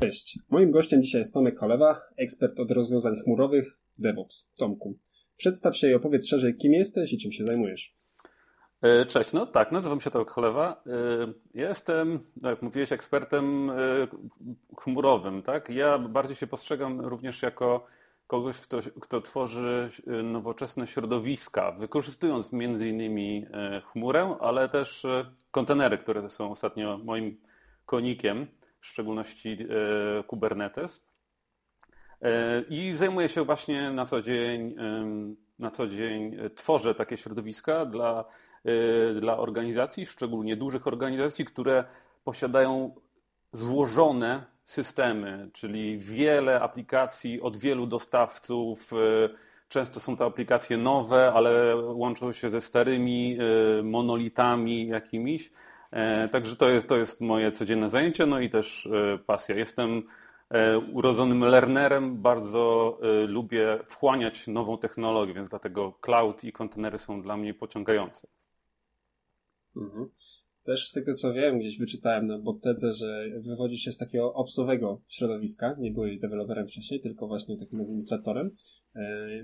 Cześć. Moim gościem dzisiaj jest Tomek Kolewa, ekspert od rozwiązań chmurowych DevOps. Tomku, przedstaw się i opowiedz szerzej, kim jesteś i czym się zajmujesz. E, cześć, no tak, nazywam się Tomek Kolewa. E, jestem, jak mówiłeś, ekspertem e, chmurowym, tak? Ja bardziej się postrzegam również jako kogoś, kto, kto tworzy nowoczesne środowiska, wykorzystując między innymi chmurę, ale też kontenery, które są ostatnio moim konikiem w szczególności e, Kubernetes. E, I zajmuję się właśnie na co dzień, na co dzień e, tworzę takie środowiska dla, dla organizacji, szczególnie dużych organizacji, które posiadają złożone systemy, czyli wiele aplikacji od wielu dostawców. Często są to aplikacje nowe, ale łączą się ze starymi monolitami jakimiś. E, także to jest, to jest moje codzienne zajęcie, no i też e, pasja. Jestem e, urodzonym learnerem, bardzo lubię wchłaniać nową technologię, więc dlatego cloud i kontenery są dla mnie pociągające. Mhm. Też z tego co wiem, gdzieś wyczytałem na Bottedze, że wywodzisz się z takiego obsowego środowiska, nie byłeś deweloperem wcześniej, tylko właśnie takim administratorem.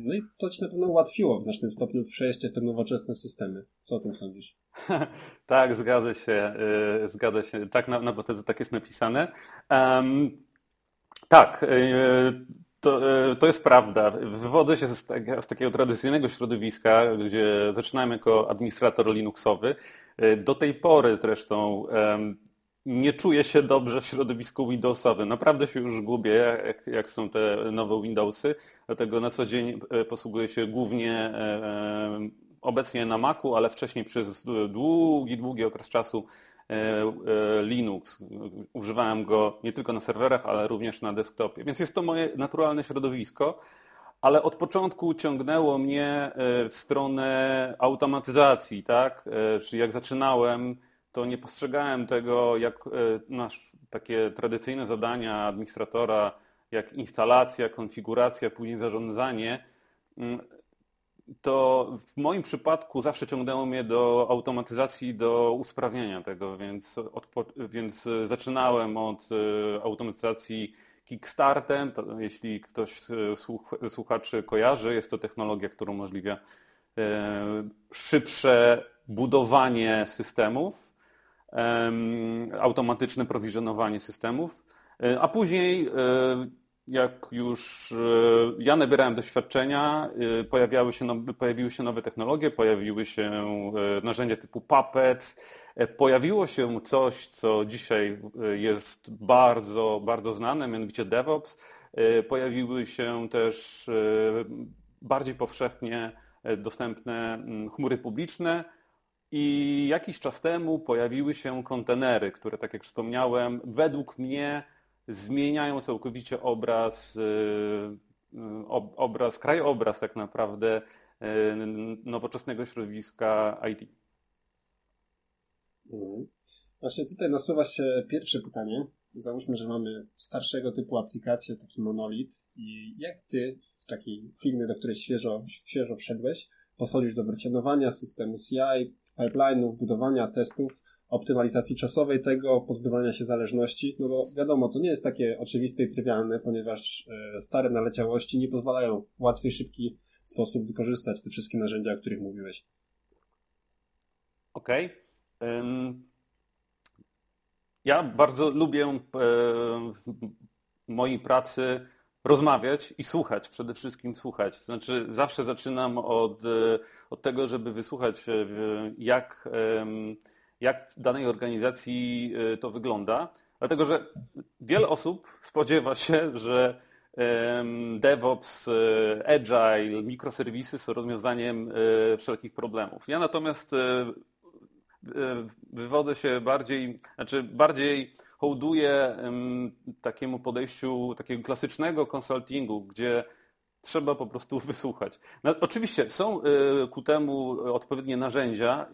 No i to ci na pewno ułatwiło w znacznym stopniu przejście w te nowoczesne systemy. Co o tym sądzisz? tak, zgadza się, y, zgadza się. Tak, na, na Bottedze tak jest napisane. Um, tak, y, to, y, to jest prawda. Wywodzę się z, z, takiego tradycyjnego środowiska, gdzie zaczynałem jako administrator Linuxowy. Do tej pory zresztą nie czuję się dobrze w środowisku Windowsowym. Naprawdę się już gubię, jak, jak, są te nowe Windowsy. Dlatego na co dzień posługuję się głównie obecnie na Macu, ale wcześniej przez długi, długi okres czasu e, e, Linux. Używałem go nie tylko na serwerach, ale również na desktopie. Więc jest to moje naturalne środowisko, ale od początku ciągnęło mnie e, w stronę automatyzacji, tak? Czyli jak zaczynałem, to nie postrzegałem tego jak nasz takie tradycyjne zadania administratora, jak instalacja, konfiguracja, później zarządzanie, mm, to w moim przypadku zawsze ciągnęło mnie do automatyzacji, do usprawnienia tego, więc, więc zaczynałem od e, automatyzacji Kickstartem. To, jeśli ktoś e, słuchaczy kojarzy, jest to technologia, która umożliwia e, szybsze budowanie systemów, automatyczne prowizjonowanie systemów, a później jak już e, ja nabierałem doświadczenia, e, pojawiały się pojawiły się nowe technologie, pojawiły się e, narzędzia typu Puppet, pojawiło się coś, co dzisiaj jest bardzo, bardzo znane, mianowicie DevOps. Pojawiły się też bardziej powszechnie dostępne chmury publiczne i jakiś czas temu pojawiły się kontenery, które, tak jak wspomniałem, według mnie zmieniają całkowicie obraz, y, y, obraz, krajobraz tak naprawdę y, nowoczesnego środowiska IT. Mhm. Właśnie tutaj nasuwa się pierwsze pytanie. Załóżmy, że mamy starszego typu aplikację, taki monolit i jak ty w takiej firmie, do której świeżo, świeżo wszedłeś, podchodzisz do wersjonowania systemu CI, pipeline'ów, budowania testów, optymalizacji czasowej tego, pozbywania się zależności, no bo wiadomo, to nie jest takie oczywiste i trywialne, ponieważ e, stare naleciałości nie pozwalają w łatwy, szybki sposób wykorzystać te wszystkie narzędzia, o których mówiłeś. Okej. Okay. Ja bardzo lubię e, w mojej pracy rozmawiać i słuchać, przede wszystkim słuchać. Znaczy zawsze zaczynam od, e, od tego, żeby wysłuchać, jak jak w danej organizacji y, to wygląda. Dlatego, że wiele osób spodziewa się, że DevOps, y, Agile, mikroserwisy są rozwiązaniem y, wszelkich problemów. Ja natomiast wywodzę się bardziej, znaczy bardziej hołduję takiemu podejściu takiego klasycznego konsultingu, gdzie trzeba po prostu wysłuchać. No, oczywiście są ku temu odpowiednie narzędzia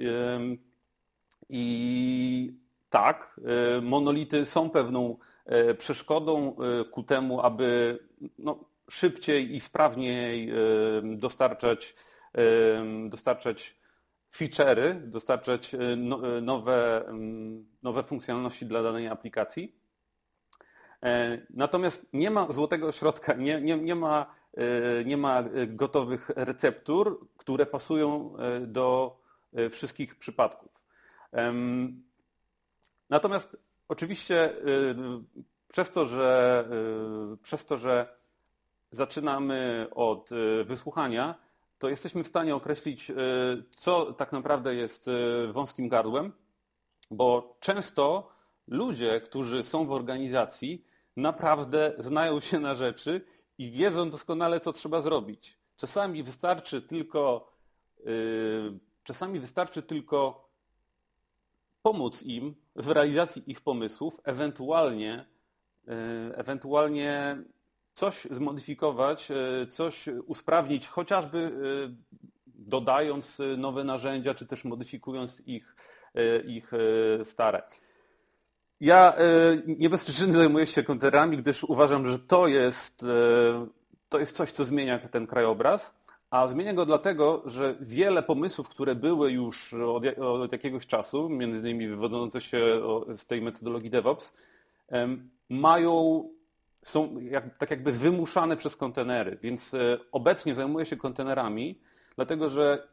i tak, monolity są pewną przeszkodą ku temu, aby no, szybciej i sprawniej dostarczać, dostarczać feature'y, dostarczać no, nowe, nowe funkcjonalności dla danej aplikacji. E, natomiast nie ma złotego środka, nie, nie, nie, ma, nie ma gotowych receptur, które pasują do wszystkich przypadków. Natomiast oczywiście przez to, że, przez to, że zaczynamy od wysłuchania, to jesteśmy w stanie określić, co tak naprawdę jest wąskim gardłem, bo często ludzie, którzy są w organizacji, naprawdę znają się na rzeczy i wiedzą doskonale, co trzeba zrobić. Czasami wystarczy tylko, czasami wystarczy tylko pomóc im w realizacji ich pomysłów, ewentualnie, ewentualnie coś zmodyfikować, e, coś usprawnić, chociażby e, dodając nowe narzędzia, czy też modyfikując ich, e, ich stare. Ja nie bez przyczyny zajmuję się kontenerami, gdyż uważam, że to jest, to jest coś, co zmienia ten krajobraz, a zmienia go dlatego, że wiele pomysłów, które były już od, od jakiegoś czasu, między innymi wywodzące się z tej metodologii DevOps, mają są jak, tak jakby wymuszane przez kontenery, więc e, obecnie zajmuję się kontenerami, dlatego że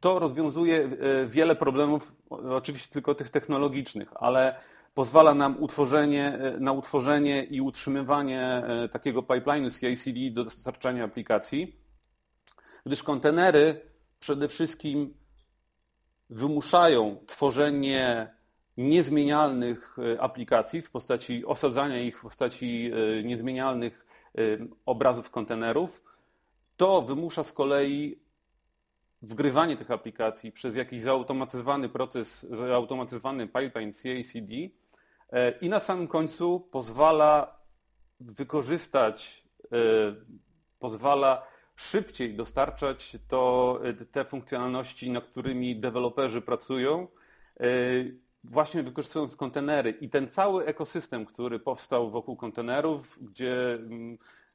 to rozwiązuje e, wiele problemów, oczywiście tylko tych technologicznych, ale pozwala nam utworzenie, e, na utworzenie i utrzymywanie takiego pipeline'u CI/CD do dostarczania aplikacji, gdyż kontenery przede wszystkim wymuszają tworzenie niezmienialnych e, aplikacji w postaci osadzania ich w postaci e, niezmienialnych e, obrazów kontenerów, to wymusza z kolei wgrywanie tych aplikacji przez jakiś zautomatyzowany proces, zautomatyzowany pipeline CI/CD i na samym końcu pozwala wykorzystać, pozwala szybciej dostarczać to, te funkcjonalności, nad którymi deweloperzy pracują właśnie wykorzystując kontenery i ten cały ekosystem, który powstał wokół kontenerów, gdzie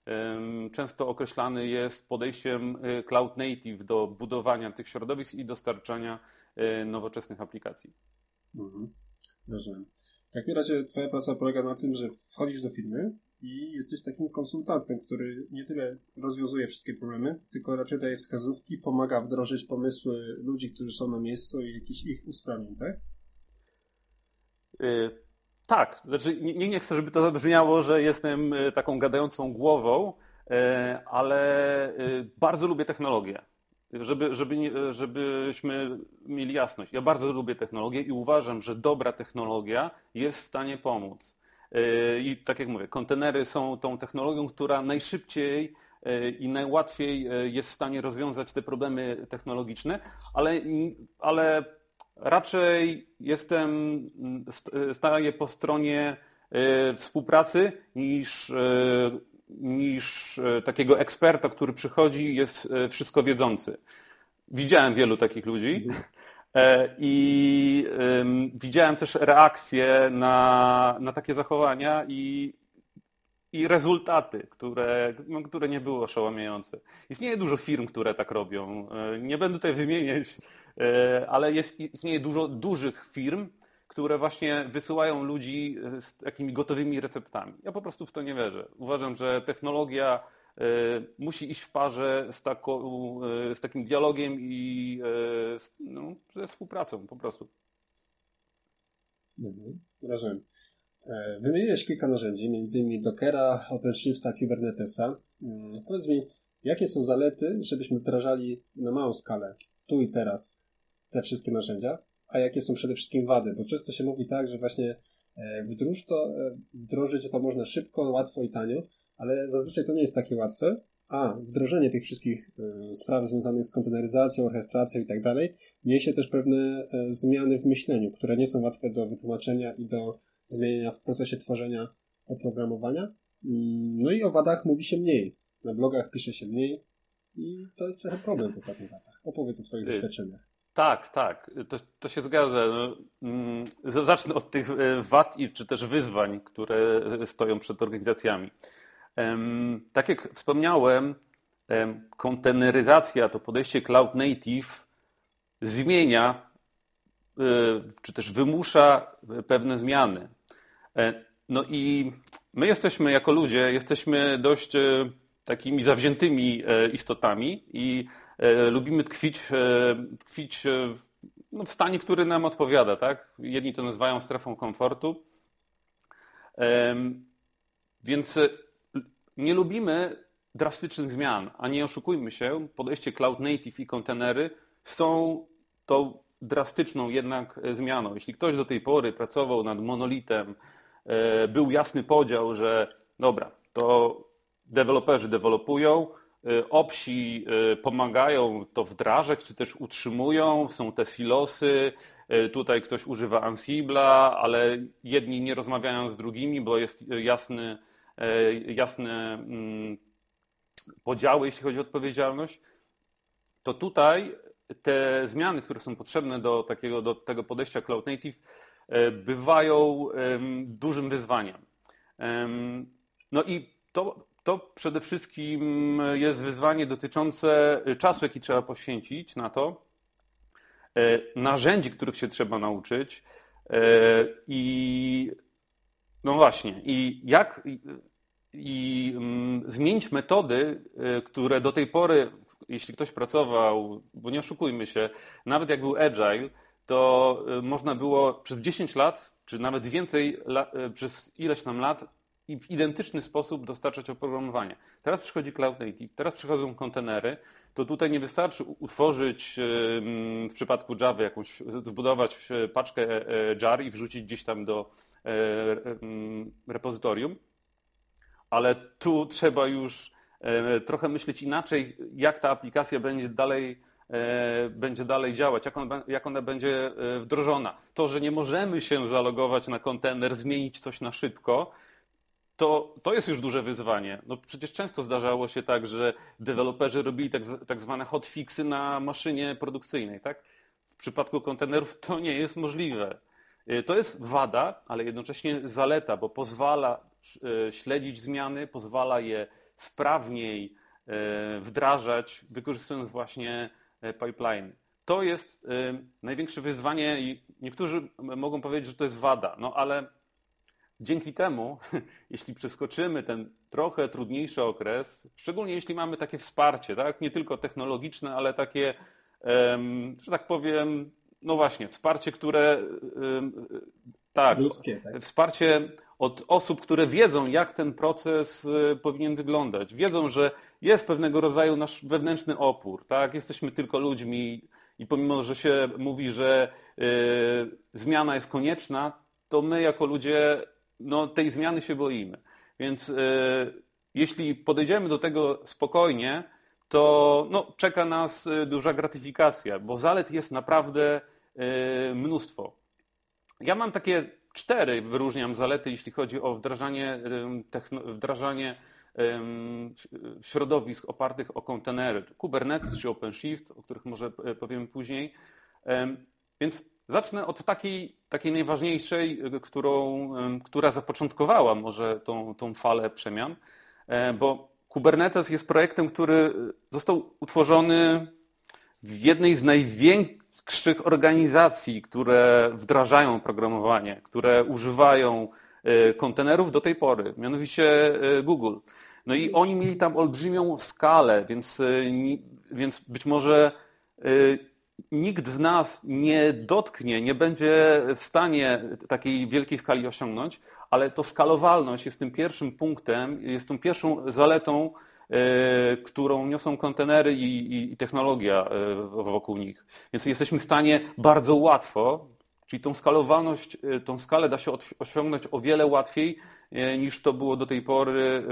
mm, często określany jest podejściem y, cloud native do budowania tych środowisk i dostarczania y, nowoczesnych aplikacji. Mhm. Rozumiem. W takim razie Twoja praca polega na tym, że wchodzisz do firmy i jesteś takim konsultantem, który nie tyle rozwiązuje wszystkie problemy, tylko raczej daje wskazówki, pomaga wdrożyć pomysły ludzi, którzy są na miejscu i jakiś ich usprawnień, tak? Y, tak, znaczy nie, nie chcę, żeby to zabrzmiało, że jestem y, taką gadającą głową, y, ale bardzo lubię technologię. Żeby, żeby, żebyśmy mieli jasność. Ja bardzo lubię technologię i uważam, że dobra technologia jest w stanie pomóc. I tak jak mówię, kontenery są tą technologią, która najszybciej i najłatwiej jest w stanie rozwiązać te problemy technologiczne, ale, ale raczej jestem, staję po stronie e, współpracy niż, e, niż e, takiego eksperta, który przychodzi i jest wszystko wiedzący. Widziałem wielu takich ludzi i widziałem też reakcje na, na takie zachowania i, i rezultaty, które, no, które nie były oszałamiające. Istnieje dużo firm, które tak robią. Nie będę tutaj wymieniać E, ale jest, istnieje dużo dużych firm, które właśnie wysyłają ludzi z takimi gotowymi receptami. Ja po prostu w to nie wierzę. Uważam, że technologia e, musi iść w parze z, e, z takim dialogiem i no, ze współpracą po prostu. Mhm, rozumiem. Wymieniłeś kilka narzędzi, m.in. Dockera, OpenShifta, Kubernetesa. Mm, powiedz mi, jakie są zalety, żebyśmy wdrażali na małą skalę, tu i teraz, te wszystkie narzędzia, a jakie są przede wszystkim wady, bo często się mówi tak, że właśnie e, wdróż to, e, wdrożyć to można szybko, łatwo i tanio, ale zazwyczaj to nie jest takie łatwe a wdrożenie tych wszystkich spraw związanych z konteneryzacją, orchestracją i tak dalej, niesie też pewne zmiany w myśleniu, które nie są łatwe do wytłumaczenia i do zmienienia w procesie tworzenia oprogramowania. Mm, no i o wadach mówi się mniej. Na blogach pisze się mniej i to jest trochę problem w ostatnich latach. Opowiedz o Twoich y, doświadczeniach. Tak, tak, to, to się zgadza. No, mm, zacznę od tych wad i czy też wyzwań, które stoją przed organizacjami. Tak jak wspomniałem, konteneryzacja, to podejście cloud native zmienia e, czy też wymusza pewne zmiany. E, no i my jesteśmy jako ludzie, jesteśmy dość takimi zawziętymi istotami i E, lubimy tkwić, e, tkwić e, no, w stanie, który nam odpowiada. Tak? Jedni to nazywają strefą komfortu. Więc nie lubimy drastycznych zmian, a nie oszukujmy się, podejście cloud native i kontenery są tą drastyczną jednak zmianą. Jeśli ktoś do tej pory pracował nad monolitem, był jasny podział, że dobra, to deweloperzy dewelopują, obsi y, pomagają to wdrażać, czy też utrzymują, są te silosy, tutaj ktoś używa Ansible'a, ale jedni nie rozmawiają z drugimi, bo jest jasny, jasne mm, podziały, jeśli chodzi o odpowiedzialność, to tutaj te zmiany, które są potrzebne do, takiego, do tego podejścia Cloud Native, bywają dużym wyzwaniem. No i to to przede wszystkim jest wyzwanie dotyczące czasu, jaki trzeba poświęcić na to, e, narzędzi, których się trzeba nauczyć e, i no właśnie, i jak i, i mm, zmienić metody, e, które do tej pory, jeśli ktoś pracował, bo nie oszukujmy się, nawet jak był agile, to można było przez 10 lat, czy nawet więcej, przez ileś tam lat i w identyczny sposób dostarczać oprogramowanie. Teraz przychodzi Cloud Native, teraz przychodzą kontenery, to tutaj nie wystarczy utworzyć w przypadku Java jakąś, zbudować e, paczkę e, jar i wrzucić gdzieś tam do e, repozytorium, ale tu trzeba już trochę myśleć inaczej, jak ta aplikacja będzie dalej będzie dalej działać, jak ona, jak ona będzie wdrożona. To, że nie możemy się zalogować na kontener, zmienić coś na szybko, to, to jest już duże wyzwanie. No przecież często zdarzało się tak, że deweloperzy robili tak, tak zwane hotfixy na maszynie produkcyjnej. Tak? W przypadku kontenerów to nie jest możliwe. Y, to jest wada, ale jednocześnie zaleta, bo pozwala y, śledzić zmiany, pozwala je sprawniej y, wdrażać, wykorzystując właśnie pipeline. To jest największe wyzwanie i niektórzy mogą powiedzieć, że to jest wada, no ale Dzięki temu, jeśli przeskoczymy ten trochę trudniejszy okres, szczególnie jeśli mamy takie wsparcie, tak? nie tylko technologiczne, ale takie, że tak powiem, no właśnie, wsparcie, które tak, Ludzkie, tak, wsparcie od osób, które wiedzą, jak ten proces y, powinien wyglądać. Wiedzą, że jest pewnego rodzaju nasz wewnętrzny opór, tak? Jesteśmy tylko ludźmi i pomimo, że się mówi, że y, zmiana jest konieczna, to my jako ludzie no, tej zmiany się boimy. Więc y, jeśli podejdziemy do tego spokojnie, to no, czeka nas duża gratyfikacja, bo zalet jest naprawdę mnóstwo. Ja mam takie cztery, wyróżniam zalety, jeśli chodzi o wdrażanie, wdrażanie środowisk opartych o kontenery, Kubernetes czy OpenShift, o których może powiemy później. Więc Zacznę od takiej, takiej najważniejszej, którą, która zapoczątkowała może tą, tą falę przemian, e, bo Kubernetes jest projektem, który został utworzony w jednej z największych organizacji, które wdrażają programowanie, które używają e, kontenerów do tej pory, mianowicie e, Google. No i oni mieli tam olbrzymią skalę, więc, więc być może nikt z nas nie dotknie, nie będzie w stanie takiej wielkiej skali osiągnąć, ale to skalowalność jest tym pierwszym punktem, jest tą pierwszą zaletą, którą niosą kontenery i, i, i technologia e, wokół nich. Więc jesteśmy w stanie bardzo łatwo, Czyli tą skalowalność, tą skalę da się osiągnąć o wiele łatwiej niż to było do tej pory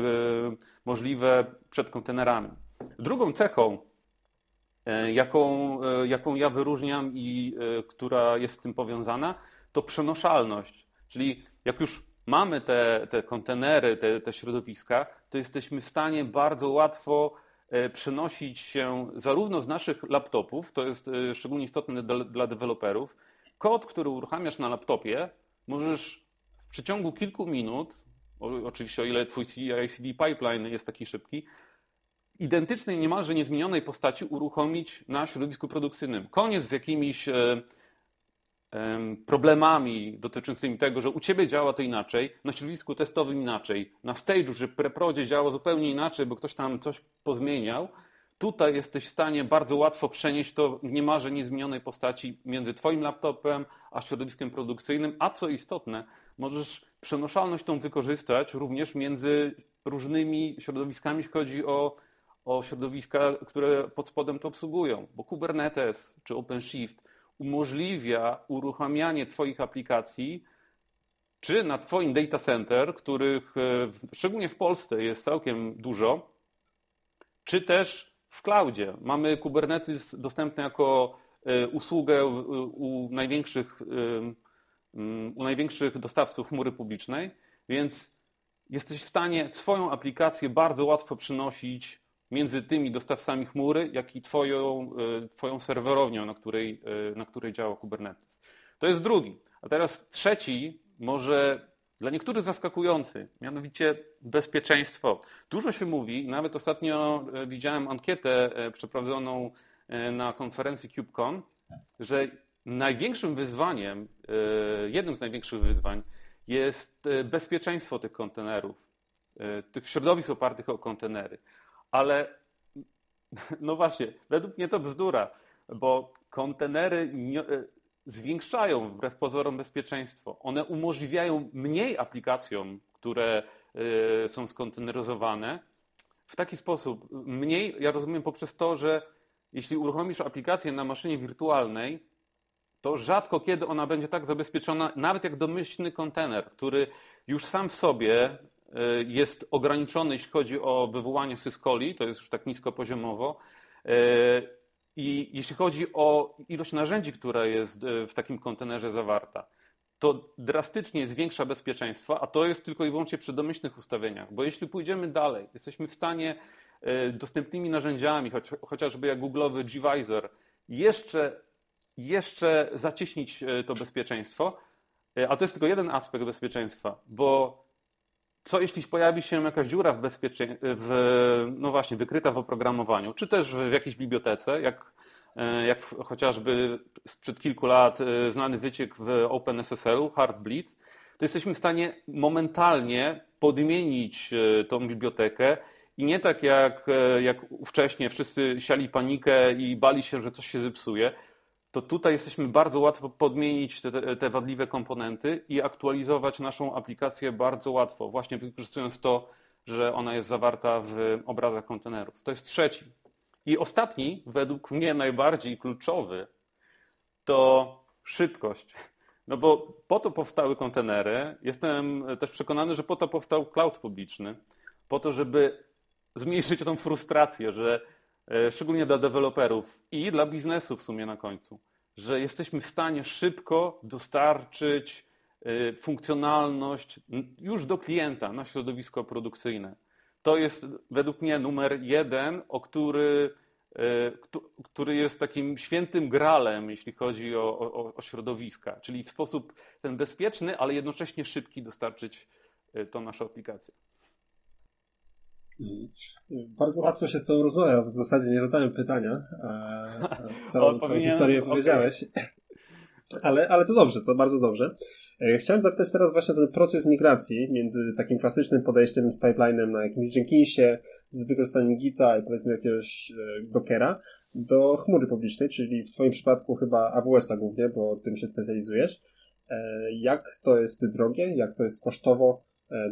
możliwe przed kontenerami. Drugą cechą, jaką, jaką ja wyróżniam i która jest z tym powiązana, to przenoszalność. Czyli jak już mamy te, te kontenery, te, te środowiska, to jesteśmy w stanie bardzo łatwo e, przenosić się zarówno z naszych laptopów, to jest e, szczególnie istotne dla, dla deweloperów, kod, który uruchamiasz na laptopie, możesz w przeciągu kilku minut, oczywiście o ile twój CI/CD pipeline jest taki szybki, identycznej, niemalże niezmienionej postaci uruchomić na środowisku produkcyjnym. Koniec z jakimiś e, problemami dotyczącymi tego, że u Ciebie działa to inaczej, na środowisku testowym inaczej, na stage'u, że preprodzie działa zupełnie inaczej, bo ktoś tam coś pozmieniał, tutaj jesteś w stanie bardzo łatwo przenieść to w niemalże niezmienionej postaci między Twoim laptopem a środowiskiem produkcyjnym, a co istotne, możesz przenoszalność tą wykorzystać również między różnymi środowiskami, jeśli chodzi o, o środowiska, które pod spodem to obsługują, bo Kubernetes czy OpenShift umożliwia uruchamianie Twoich aplikacji czy na Twoim data center, których e, szczególnie w Polsce jest całkiem dużo, czy też w cloudzie. Mamy Kubernetes dostępny jako e, usługę u największych, mm, u największych dostawców chmury publicznej, więc jesteś w stanie swoją aplikację bardzo łatwo przynosić między tymi dostawcami chmury, jak i twoją, e, twoją serwerownią, na której, e, na której działa Kubernetes. To jest drugi. A teraz trzeci, może dla niektórych zaskakujący, mianowicie bezpieczeństwo. Dużo się mówi, nawet ostatnio e, widziałem ankietę przeprowadzoną na konferencji KubeCon, że największym wyzwaniem, jednym z największych wyzwań jest bezpieczeństwo tych kontenerów, tych środowisk opartych o kontenery. Ale no właśnie, według mnie to bzdura, bo kontenery e, zwiększają wbrew pozorom bezpieczeństwo. One umożliwiają mniej aplikacjom, które y, są skonteneryzowane w taki sposób. Mniej, ja rozumiem poprzez to, że jeśli uruchomisz aplikację na maszynie wirtualnej, to rzadko kiedy ona będzie tak zabezpieczona, nawet jak domyślny kontener, który już sam w sobie E, jest ograniczony, jeśli chodzi o wywołanie syskoli, to jest już tak niskopoziomowo. E, I jeśli chodzi o ilość narzędzi, która jest e, w takim kontenerze zawarta, to drastycznie zwiększa bezpieczeństwo, a to jest tylko i wyłącznie przy domyślnych ustawieniach, bo jeśli pójdziemy dalej, jesteśmy w stanie dostępnymi narzędziami, chociażby jak Google'owy Gvisor, jeszcze, jeszcze zacieśnić to bezpieczeństwo, a to jest tylko jeden aspekt bezpieczeństwa, bo co jeśli pojawi się jakaś dziura w bezpieczeństwie, w, no właśnie, wykryta w oprogramowaniu, czy też w jakiejś bibliotece, jak, e, jak chociażby sprzed kilku lat e, znany wyciek w OpenSSL-u, Heartbleed, to jesteśmy w stanie momentalnie podmienić e, tą bibliotekę i nie tak jak, jak wcześniej wszyscy siali panikę i bali się, że coś się zepsuje, to tutaj jesteśmy bardzo łatwo podmienić te, te wadliwe komponenty i aktualizować naszą aplikację bardzo łatwo, właśnie wykorzystując to, że ona jest zawarta w obrazach kontenerów. To jest trzeci. I ostatni, według mnie najbardziej kluczowy, to szybkość. No bo po to powstały kontenery. Jestem też przekonany, że po to powstał cloud publiczny. Po to, żeby zmniejszyć tą frustrację, że szczególnie dla deweloperów i dla biznesu w sumie na końcu, że jesteśmy w stanie szybko dostarczyć e, funkcjonalność już do klienta na środowisko produkcyjne. To jest według mnie numer jeden, o który, e, który jest takim świętym gralem, jeśli chodzi o, o, o środowiska, czyli w sposób ten bezpieczny, ale jednocześnie szybki dostarczyć tą naszą aplikację. Bardzo łatwo się z tobą rozmawia, w zasadzie nie zadałem pytania, a całą, całą historię powiedziałeś. Ale, ale to dobrze, to bardzo dobrze. E, chciałem zapytać teraz właśnie o ten proces migracji między takim klasycznym podejściem z pipelinem na jakimś Jenkinsie, z wykorzystaniem Gita i powiedzmy jakiegoś e, Dockera do chmury publicznej, czyli w Twoim przypadku chyba AWS-a głównie, bo tym się specjalizujesz. E, jak to jest drogie, jak to jest kosztowo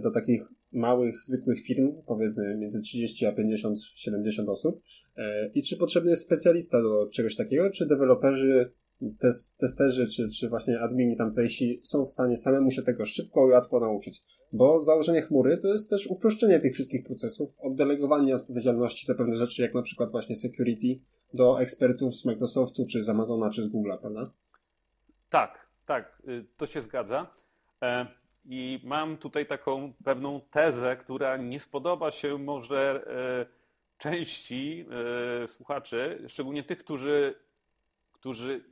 do takich małych, zwykłych firm, powiedzmy między 30 a 50, 70 osób. E, I czy potrzebny jest specjalista do czegoś takiego, czy deweloperzy test, testerzy czy, czy właśnie admini tamtejsi są w stanie samemu się tego szybko i łatwo nauczyć. Bo założenie chmury to jest też uproszczenie tych wszystkich procesów, oddelegowanie odpowiedzialności za pewne rzeczy, jak na przykład właśnie security, do ekspertów z Microsoftu, czy z Amazona, czy z Google'a, prawda? Tak, tak, y, to się zgadza. E, I mam tutaj taką pewną tezę, która nie spodoba się może e, części e, słuchaczy, szczególnie tych, którzy, którzy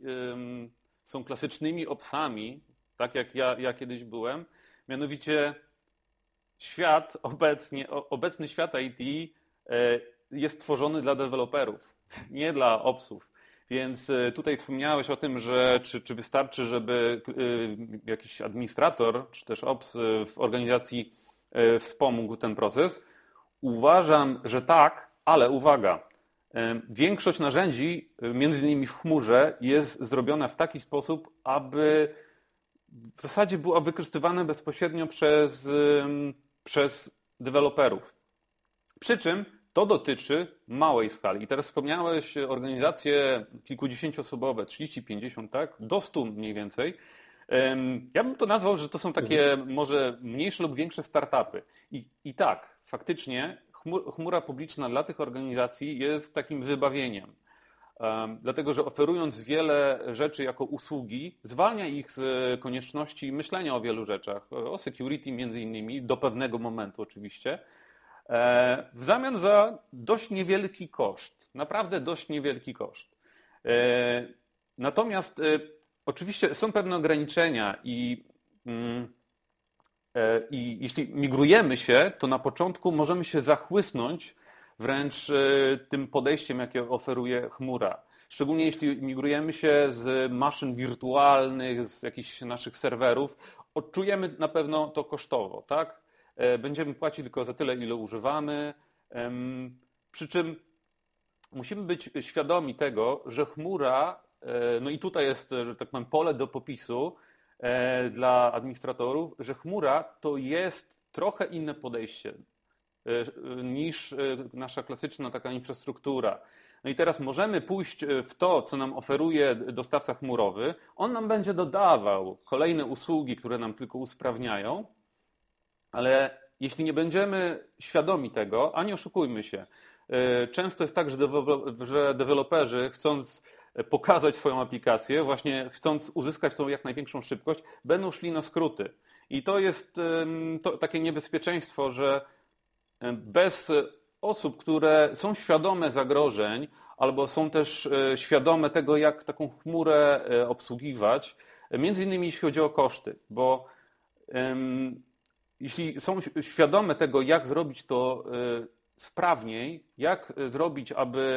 są klasycznymi obsami, tak jak ja, ja kiedyś byłem. Mianowicie świat obecnie, obecny świat IT jest tworzony dla deweloperów, nie dla obsów. Więc e, tutaj wspomniałeś o tym, że czy, czy wystarczy, żeby e, jakiś administrator, czy też ops e, w organizacji wspomógł ten proces. Uważam, że tak, ale uwaga, większość narzędzi, między innymi w chmurze, jest zrobiona w taki sposób, aby w zasadzie była wykorzystywana bezpośrednio przez, przez deweloperów. Przy czym to dotyczy małej skali. I teraz wspomniałeś organizacje kilkudziesięcioosobowe, 30, 50, tak? Do 100 mniej więcej. Ja bym to nazwał, że to są takie mhm. może mniejsze lub większe startupy. I, i tak, faktycznie chmura publiczna dla tych organizacji jest takim wybawieniem. Dlatego, że oferując wiele rzeczy jako usługi, zwalnia ich z konieczności myślenia o wielu rzeczach, o security między innymi, do pewnego momentu oczywiście, w zamian za dość niewielki koszt. Naprawdę dość niewielki koszt. E, natomiast e, oczywiście są pewne ograniczenia i, mm, i jeśli migrujemy się, to na początku możemy się zachłysnąć wręcz tym podejściem, jakie oferuje chmura. Szczególnie jeśli migrujemy się z maszyn wirtualnych, z jakichś naszych serwerów, odczujemy na pewno to kosztowo, tak? E, będziemy płacić tylko za tyle, ile używamy. Przy czym musimy być świadomi tego, że chmura, e, no i tutaj jest, że tak powiem, pole do popisu e, dla administratorów, że chmura to jest trochę inne podejście niż nasza klasyczna taka infrastruktura. No i teraz możemy pójść w to, co nam oferuje dostawca chmurowy. On nam będzie dodawał kolejne usługi, które nam tylko usprawniają, ale jeśli nie będziemy świadomi tego, a nie oszukujmy się, e, często jest tak, że deweloperzy chcąc pokazać swoją aplikację, właśnie chcąc uzyskać tą jak największą szybkość, będą szli na skróty. I to jest to takie niebezpieczeństwo, że bez osób, które są świadome zagrożeń, albo są też e, świadome tego, jak taką chmurę obsługiwać, między innymi jeśli chodzi o koszty, bo jeśli są świadome tego, jak zrobić to e, sprawniej, jak e, zrobić, aby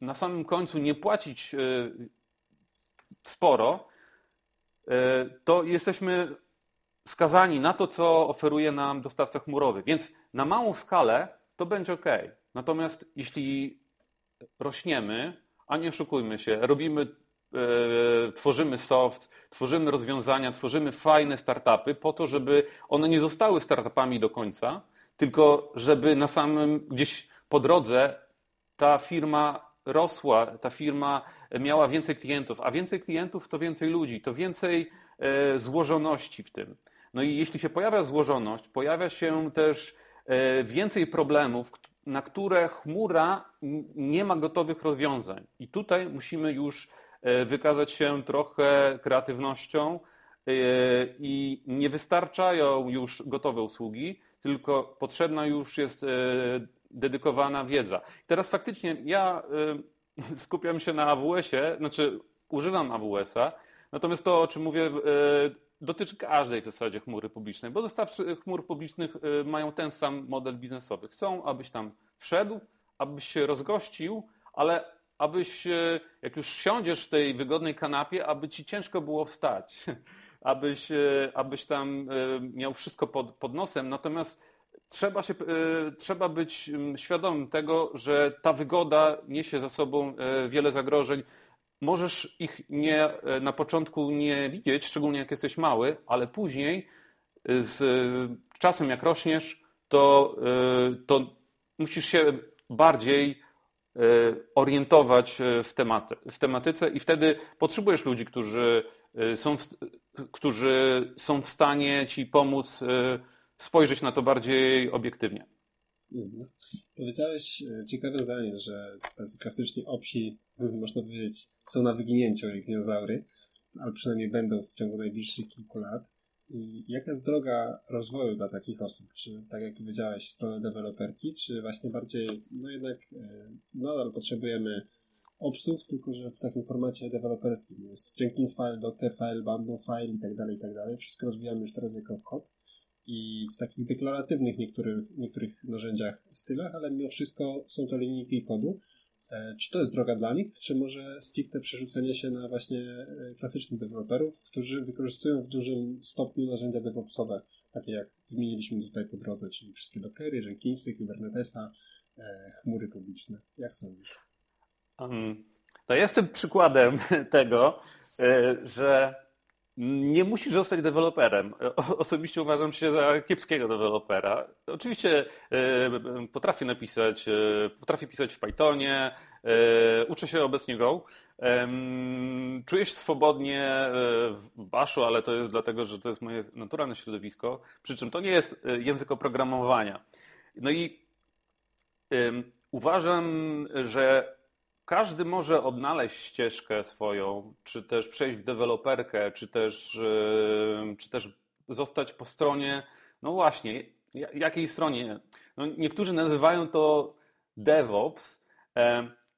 na samym końcu nie płacić e, sporo, to jesteśmy skazani na to, co oferuje nam dostawca chmurowy. Więc na małą skalę to będzie ok. Natomiast jeśli rośniemy, a nie oszukujmy się, robimy tworzymy soft, tworzymy rozwiązania, tworzymy fajne startupy po to, żeby one nie zostały startupami do końca, tylko żeby na samym gdzieś po drodze ta firma rosła, ta firma miała więcej klientów, a więcej klientów to więcej ludzi, to więcej e, złożoności w tym. No i jeśli się pojawia złożoność, pojawia się też e, więcej problemów, na które chmura nie ma gotowych rozwiązań. I tutaj musimy już wykazać się trochę kreatywnością e, i nie wystarczają już gotowe usługi, tylko potrzebna już jest e, dedykowana wiedza. Teraz faktycznie ja skupiam się na AWS-ie, znaczy używam AWS-a, natomiast to, o czym mówię, dotyczy każdej w zasadzie chmury publicznej, bo dostawcy chmur publicznych mają ten sam model biznesowy. Chcą, abyś tam wszedł, abyś się rozgościł, ale abyś, e, jak już siądziesz w tej wygodnej kanapie, aby ci ciężko było wstać, abyś, e, abyś tam e, miał wszystko pod, pod nosem. Natomiast trzeba, się, trzeba być świadomym tego, że ta wygoda niesie za sobą wiele zagrożeń. Możesz ich nie, na początku nie widzieć, szczególnie jak jesteś mały, ale później z czasem jak rośniesz, to, to musisz się bardziej orientować w, tematy, w tematyce i wtedy potrzebujesz ludzi, którzy są, w, którzy są w stanie ci pomóc spojrzeć na to bardziej obiektywnie. Mhm. Powiedziałeś e, ciekawe zdanie, że tacy klasyczni obsi, można powiedzieć, są na wyginięciu jak dinozaury, ale przynajmniej będą w ciągu najbliższych kilku lat. I jaka jest droga rozwoju dla takich osób? Czy, tak jak powiedziałeś, w stronę deweloperki, czy właśnie bardziej, no jednak e, nadal potrzebujemy obsów, tylko że w takim formacie deweloperskim. Jest Jenkins file, Docker file, Bamboo file i tak dalej, i tak dalej. Wszystko rozwijamy już teraz jako kod i w takich deklaratywnych niektórych, niektórych narzędziach, stylach, ale mimo wszystko są to linijki kodu. E, czy to jest droga dla nich, czy może stricte przerzucenie się na właśnie e, klasycznych deweloperów, którzy wykorzystują w dużym stopniu narzędzia DevOpsowe, takie jak wymieniliśmy tutaj po drodze, czyli wszystkie Dockery, Jenkinsy, Kubernetesa, e, chmury publiczne. Jak sądzisz? Um, to jestem przykładem tego, że nie musisz zostać deweloperem. Osobiście uważam się za kiepskiego dewelopera. Oczywiście e, potrafię napisać, e, potrafię pisać w Pythonie, e, uczę się obecnie Go. Czuję się swobodnie w Bashu, ale to jest dlatego, że to jest moje naturalne środowisko. Przy czym to nie jest język oprogramowania. No i uważam, że każdy może odnaleźć ścieżkę swoją, czy też przejść w deweloperkę, czy też, czy też zostać po stronie, no właśnie, jakiej stronie? No niektórzy nazywają to DevOps.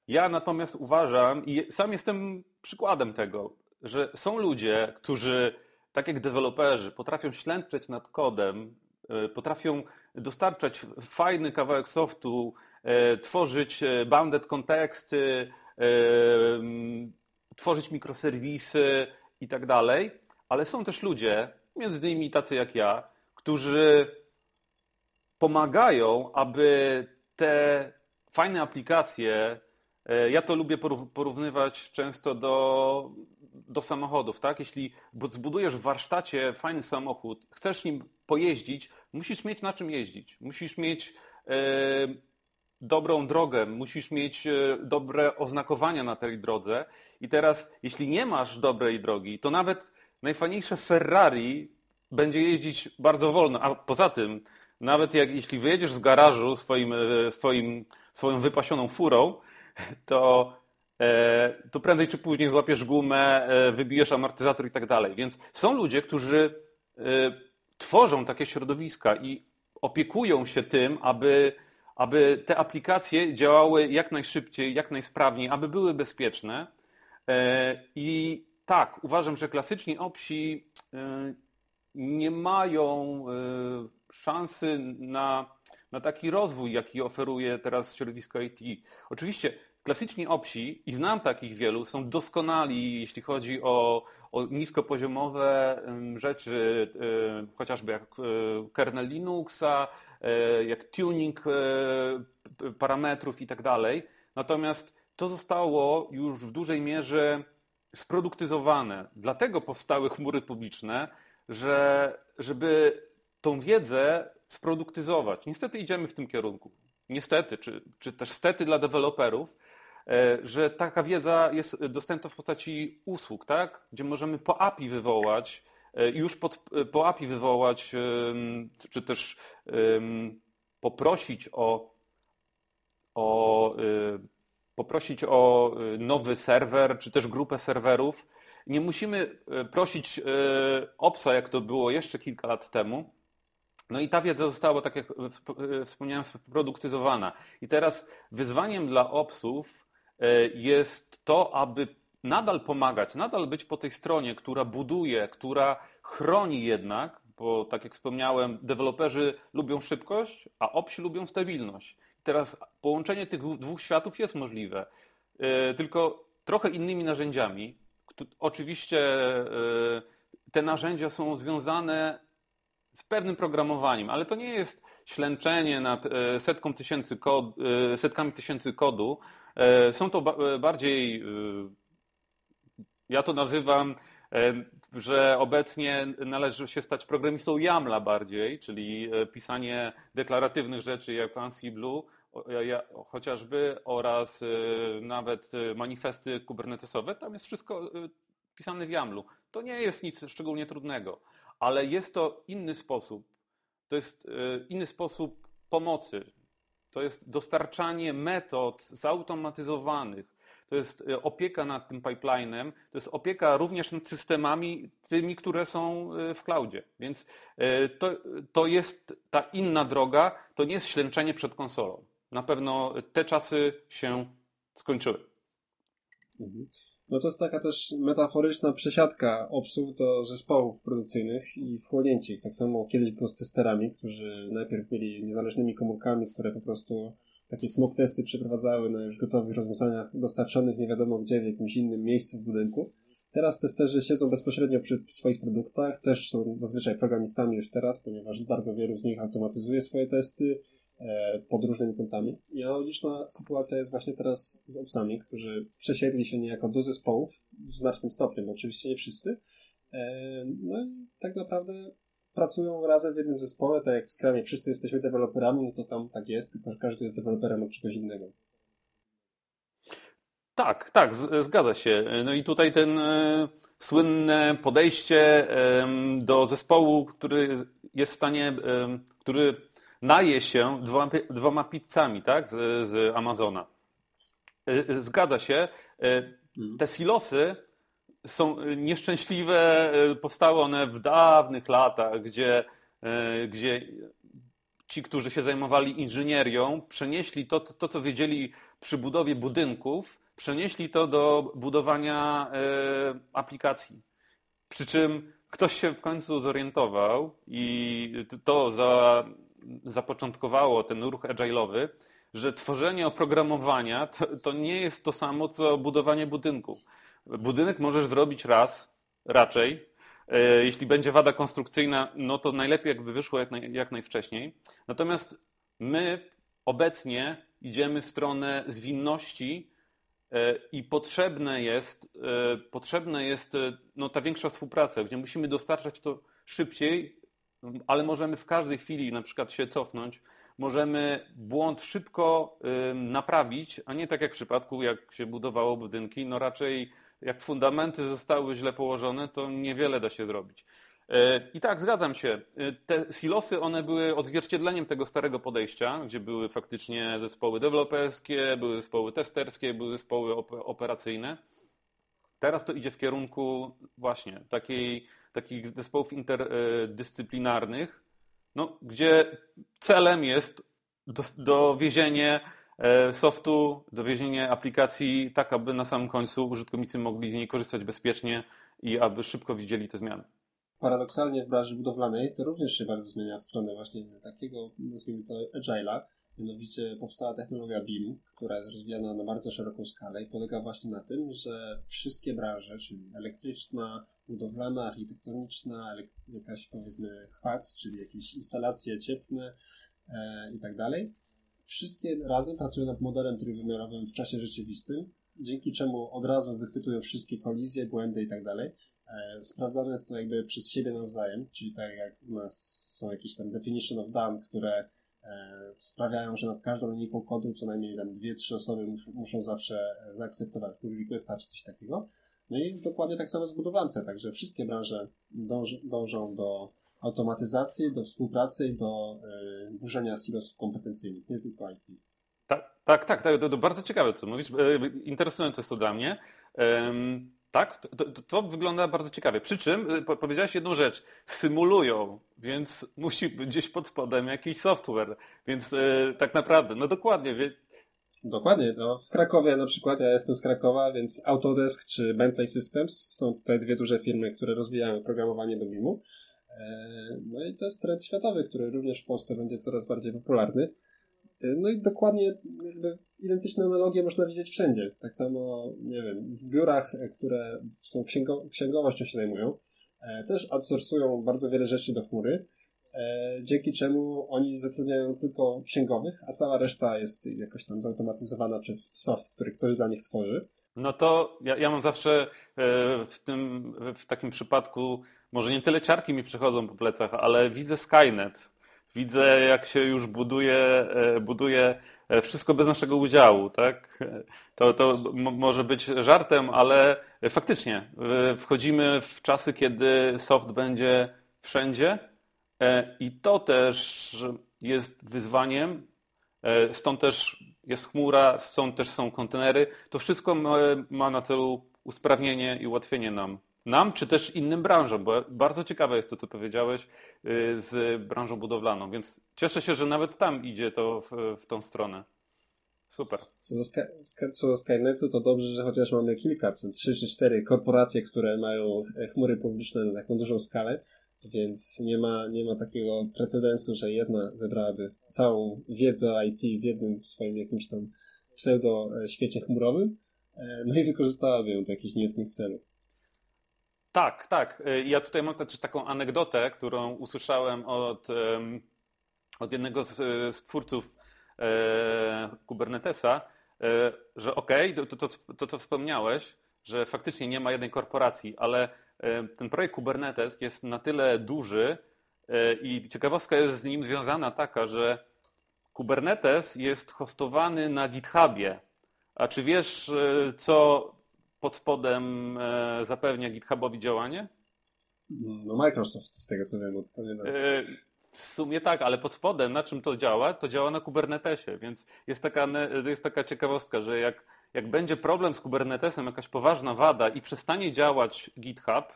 Ja natomiast uważam, i sam jestem przykładem tego, że są ludzie, którzy, tak jak deweloperzy, potrafią ślęczeć nad kodem, e, potrafią dostarczać fajny kawałek softu, tworzyć e, bounded konteksty, e, tworzyć mikroserwisy i tak dalej, ale są też ludzie, między innymi tacy jak ja, którzy pomagają, aby te fajne aplikacje, ja to lubię porównywać często do, do samochodów, tak? Jeśli zbudujesz w warsztacie fajny samochód, chcesz nim pojeździć, musisz mieć na czym jeździć. Musisz mieć dobrą drogę, musisz mieć e, dobre oznakowania na tej drodze. I teraz, jeśli nie masz dobrej drogi, to nawet najfajniejsze Ferrari będzie jeździć bardzo wolno. A poza tym, nawet jak, jeśli wyjedziesz z garażu swoim, e, swoim, swoją wypasioną furą, to, e, to prędzej czy później złapiesz gumę, wybijesz amortyzator i tak dalej. Więc są ludzie, którzy tworzą takie środowiska i opiekują się tym, aby aby te aplikacje działały jak najszybciej, jak najsprawniej, aby były bezpieczne. E, I tak, uważam, że klasyczni opsi e, nie mają e, szansy na, na taki rozwój, jaki oferuje teraz środowisko IT. Oczywiście klasyczni opsi, i znam takich wielu, są doskonali, jeśli chodzi o, o niskopoziomowe rzeczy, chociażby jak kernel Linuxa, jak tuning e, parametrów i tak dalej. Natomiast to zostało już w dużej mierze sproduktyzowane. Dlatego powstały chmury publiczne, że żeby tą wiedzę sproduktyzować. Niestety idziemy w tym kierunku. Niestety, czy, czy też stety dla deweloperów, e, że taka wiedza jest dostępna w postaci usług, tak? gdzie możemy po API wywołać E, już pod, e, po API wywołać, czy też poprosić o, o, e, poprosić o nowy serwer, czy też grupę serwerów. Nie musimy prosić OPSA, jak to było jeszcze kilka lat temu. No i ta wiedza została, tak jak wspomniałem, sproduktyzowana. I teraz wyzwaniem dla OPSów jest to, aby nadal pomagać, nadal być po tej stronie, która buduje, która chroni jednak, bo tak jak wspomniałem, deweloperzy lubią szybkość, a opsi lubią stabilność. teraz połączenie tych dwóch światów jest możliwe, e, tylko trochę innymi narzędziami. Oczywiście e, te narzędzia są związane z pewnym programowaniem, ale to nie jest ślęczenie nad e, setką tysięcy kod, setkami tysięcy kodu. Są to bardziej ja to nazywam, e, że obecnie należy się stać programistą YAMLa bardziej, czyli e, pisanie deklaratywnych rzeczy jak Ansible chociażby oraz nawet manifesty kubernetesowe, tam jest wszystko pisane w YAML-u. To nie jest nic szczególnie trudnego, ale jest to inny sposób. To jest inny sposób pomocy. To jest dostarczanie metod zautomatyzowanych, to jest e, opieka nad tym pipelinem, to jest opieka również nad systemami tymi, które są e, w cloudzie. Więc e, to, to jest ta inna droga, to nie jest ślęczenie przed konsolą. Na pewno te czasy się skończyły. Mhm. No to jest taka też metaforyczna przesiadka obsów do zespołów produkcyjnych i wchłonięcie ich. Tak samo kiedyś było z testerami, którzy najpierw byli niezależnymi komórkami, które po prostu takie smoke testy przeprowadzały na już gotowych rozwiązaniach dostarczonych nie wiadomo gdzie, w jakimś innym miejscu w budynku. Teraz testerzy siedzą bezpośrednio przy swoich produktach, też są zazwyczaj programistami już teraz, ponieważ bardzo wielu z nich automatyzuje swoje testy e, pod różnymi kątami. I analogiczna sytuacja jest właśnie teraz z obsami, którzy przesiedli się niejako do zespołów w znacznym stopniu, oczywiście nie wszyscy. E, no i tak naprawdę pracują razem w jednym zespole, tak jak w Scrumie wszyscy jesteśmy deweloperami, no to tam tak jest, tylko że każdy jest deweloperem od czegoś innego. Tak, tak, zgadza się. No i tutaj ten e, słynne podejście e, do zespołu, który jest w stanie, e, który naje się dwoma, dwoma pizzami, tak, z, z Amazona. E, zgadza się. E, te silosy są y, nieszczęśliwe, y, powstały one w dawnych latach, gdzie, y, gdzie ci, którzy się zajmowali inżynierią, przenieśli to, to, co wiedzieli przy budowie budynków, przenieśli to do budowania aplikacji. Przy czym ktoś się w końcu zorientował i to za, zapoczątkowało ten ruch agile'owy, że tworzenie oprogramowania to, to nie jest to samo, co budowanie budynku. Budynek możesz zrobić raz, raczej. E, jeśli będzie wada konstrukcyjna, no to najlepiej jakby wyszło jak, naj, jak najwcześniej. Natomiast my obecnie idziemy w stronę zwinności e, i potrzebne jest, e, potrzebne jest no, ta większa współpraca, gdzie musimy dostarczać to szybciej, ale możemy w każdej chwili na przykład się cofnąć, możemy błąd szybko naprawić, a nie tak jak w przypadku, jak się budowało budynki, no raczej jak fundamenty zostały źle położone, to niewiele da się zrobić. E, I tak, zgadzam się. E, te silosy, one były odzwierciedleniem tego starego podejścia, gdzie były faktycznie zespoły deweloperskie, były zespoły testerskie, były zespoły operacyjne. Teraz to idzie w kierunku właśnie takiej, takich zespołów interdyscyplinarnych, no, gdzie celem jest do, dowiezienie softu, dowiezienie aplikacji tak, aby na samym końcu użytkownicy mogli z niej korzystać bezpiecznie i aby szybko widzieli te zmiany. Paradoksalnie w branży budowlanej to również się bardzo zmienia w stronę właśnie takiego, nazwijmy to agile'a. Mianowicie powstała technologia BIM, która jest rozwijana na bardzo szeroką skalę i polega właśnie na tym, że wszystkie branże, czyli elektryczna, budowlana, architektoniczna, jakaś powiedzmy chwac, czyli jakieś instalacje cieplne e, i tak dalej, wszystkie razem pracują nad modelem trójwymiarowym w czasie rzeczywistym, dzięki czemu od razu wychwytują wszystkie kolizje, błędy i tak dalej. E, sprawdzane jest to jakby przez siebie nawzajem, czyli tak jak u nas są jakieś tam definition of done, które e, sprawiają, że nad każdą linijką kodu co najmniej tam dwie, trzy osoby muszą zawsze zaakceptować pull requesta czy coś takiego. No i dokładnie tak samo z budowlance, także wszystkie branże dążą do automatyzacji, do współpracy i do y, burzenia silosów kompetencyjnych, nie tylko IT. Tak, tak, tak, tak to, to, bardzo ciekawe, co mówisz. E, interesujące jest to dla mnie. tak, to, to, to, wygląda bardzo ciekawie. Przy czym e, powiedziałeś jedną rzecz. Symulują, więc musi być gdzieś pod spodem jakiś software. Więc tak naprawdę, no dokładnie. Wie... Dokładnie. No, w Krakowie na przykład, ja jestem z Krakowa, więc Autodesk czy Bentley Systems są tutaj dwie duże firmy, które rozwijają programowanie do BIM-u. E, no i to jest trend światowy, który również w Polsce będzie coraz bardziej popularny. E, no i dokładnie jakby identyczne analogie można widzieć wszędzie. Tak samo, nie wiem, w biurach, e, które są księgo księgowością się zajmują, też outsourcują bardzo wiele rzeczy do chmury, dzięki czemu oni zatrudniają tylko księgowych, a cała reszta jest jakoś tam zautomatyzowana przez soft, który ktoś dla nich tworzy. No to ja, ja mam zawsze w tym, w takim przypadku może nie tyle ciarki mi przychodzą po plecach, ale widzę Skynet. Widzę, jak się już buduje, e, buduje wszystko bez naszego udziału, tak? To, to może być żartem, ale faktycznie wchodzimy w czasy, kiedy soft będzie wszędzie i to też jest wyzwaniem, stąd też jest chmura, stąd też są kontenery. To wszystko ma na celu usprawnienie i ułatwienie nam nam, czy też innym branżom, bo bardzo ciekawe jest to, co powiedziałeś y, z branżą budowlaną, więc cieszę się, że nawet tam idzie to w, w tą stronę. Super. Co do, co do Skynetu, to dobrze, że chociaż mamy kilka, trzy czy cztery korporacje, które mają chmury publiczne na taką dużą skalę, więc nie ma, nie ma takiego precedensu, że jedna zebrałaby całą wiedzę o IT w jednym swoim jakimś tam pseudo e, świecie chmurowym, e, no i wykorzystałaby ją do jakichś niecnych celów. Tak, tak. Y, ja tutaj mam też taką anegdotę, którą usłyszałem od, od jednego z, z twórców e, Kubernetesa, e, że okej, okay, to, to, to, co wspomniałeś, że faktycznie nie ma jednej korporacji, ale e, ten projekt Kubernetes jest na tyle duży i ciekawostka jest z nim związana taka, że Kubernetes jest hostowany na GitHubie. A czy wiesz, co pod spodem e, zapewnia GitHubowi działanie? No Microsoft, z tego co wiem. Od, nie e, w sumie tak, ale pod spodem na czym to działa? To działa na Kubernetesie, więc jest taka, jest taka ciekawostka, że jak, jak będzie problem z Kubernetesem, jakaś poważna wada i przestanie działać GitHub,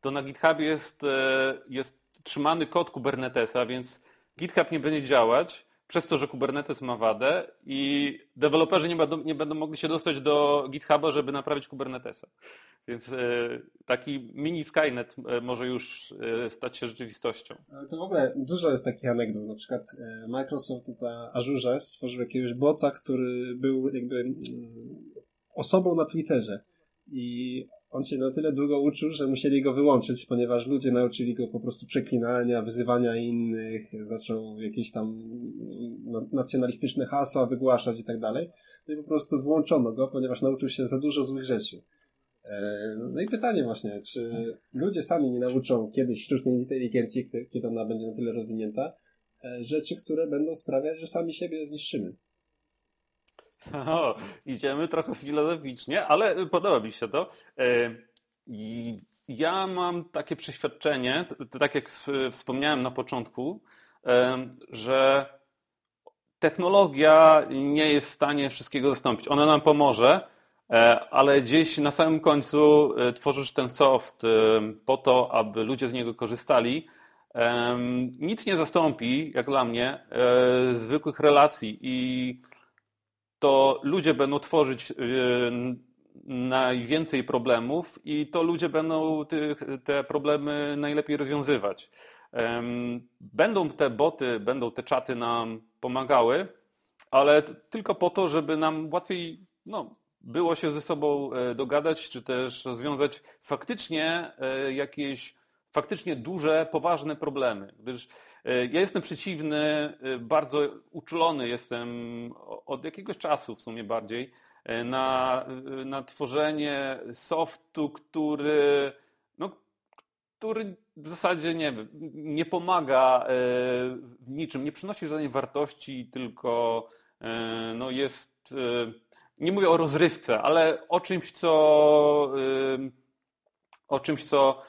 to na GitHubie jest, e, jest trzymany kod Kubernetesa, więc GitHub nie będzie działać, przez to, że Kubernetes ma wadę i deweloperzy nie będą, nie będą mogli się dostać do GitHuba, żeby naprawić Kubernetesa. Więc e, taki mini Skynet e, może już e, stać się rzeczywistością. To w ogóle dużo jest takich anegdot. Na przykład Microsoft na Azure stworzył jakiegoś bota, który był jakby mm, osobą na Twitterze. I on się na tyle długo uczył, że musieli go wyłączyć, ponieważ ludzie nauczyli go po prostu przeklinania, wyzywania innych, zaczął jakieś tam nacjonalistyczne hasła wygłaszać i tak dalej. No i po prostu wyłączono go, ponieważ nauczył się za dużo złych rzeczy. E, no i pytanie właśnie, czy ludzie sami nie nauczą kiedyś sztucznej inteligencji, kiedy ona będzie na tyle rozwinięta, e, rzeczy, które będą sprawiać, że sami siebie zniszczymy. O, idziemy trochę filozoficznie, ale podoba mi się to. E, ja mam takie przeświadczenie, tak jak wspomniałem na początku, e, że technologia nie jest w stanie wszystkiego zastąpić. Ona nam pomoże, e, ale gdzieś na samym końcu tworzysz ten soft po to, aby ludzie z niego korzystali. Nic nie zastąpi, jak dla mnie, zwykłych relacji i to ludzie będą tworzyć y, najwięcej problemów i to ludzie będą te problemy najlepiej rozwiązywać. Będą te boty, będą te czaty nam pomagały, ale tylko po to, żeby nam łatwiej no, było się ze sobą e, dogadać, czy też rozwiązać faktycznie e, jakieś faktycznie duże, poważne problemy. Gdyż ja jestem przeciwny, e, bardzo uczulony jestem od jakiegoś czasu w sumie bardziej e, na, na tworzenie softu, który, no, który w zasadzie nie, nie pomaga w niczym, nie przynosi żadnej wartości, tylko no, jest, nie mówię o rozrywce, ale o czymś, co o czymś, co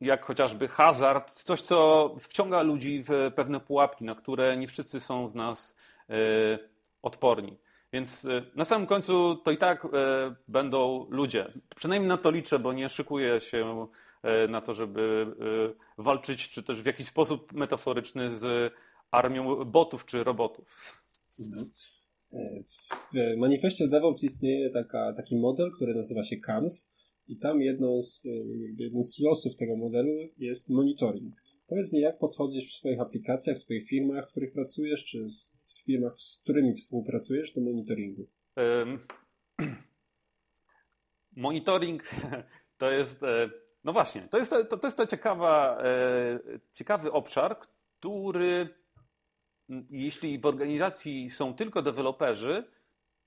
jak chociażby hazard, coś co wciąga ludzi w pewne pułapki, na które nie wszyscy są z nas y, odporni. Więc y, na samym końcu to i tak będą ludzie. Przynajmniej na to liczę, bo nie szykuję się na to, żeby walczyć, czy też w jakiś sposób metaforyczny z armią botów czy robotów. Mhm. W manifestie DevOps istnieje taka, taki model, który nazywa się CAMS i tam jedną z, jednym z losów tego modelu jest monitoring. Powiedz mi, jak podchodzisz w swoich aplikacjach, w swoich firmach, w których pracujesz, czy w firmach, z którymi współpracujesz do monitoringu? Monitoring to jest, e, no właśnie, to jest to, to, jest to ciekawa, e, ciekawy obszar, który jeśli w organizacji są tylko deweloperzy,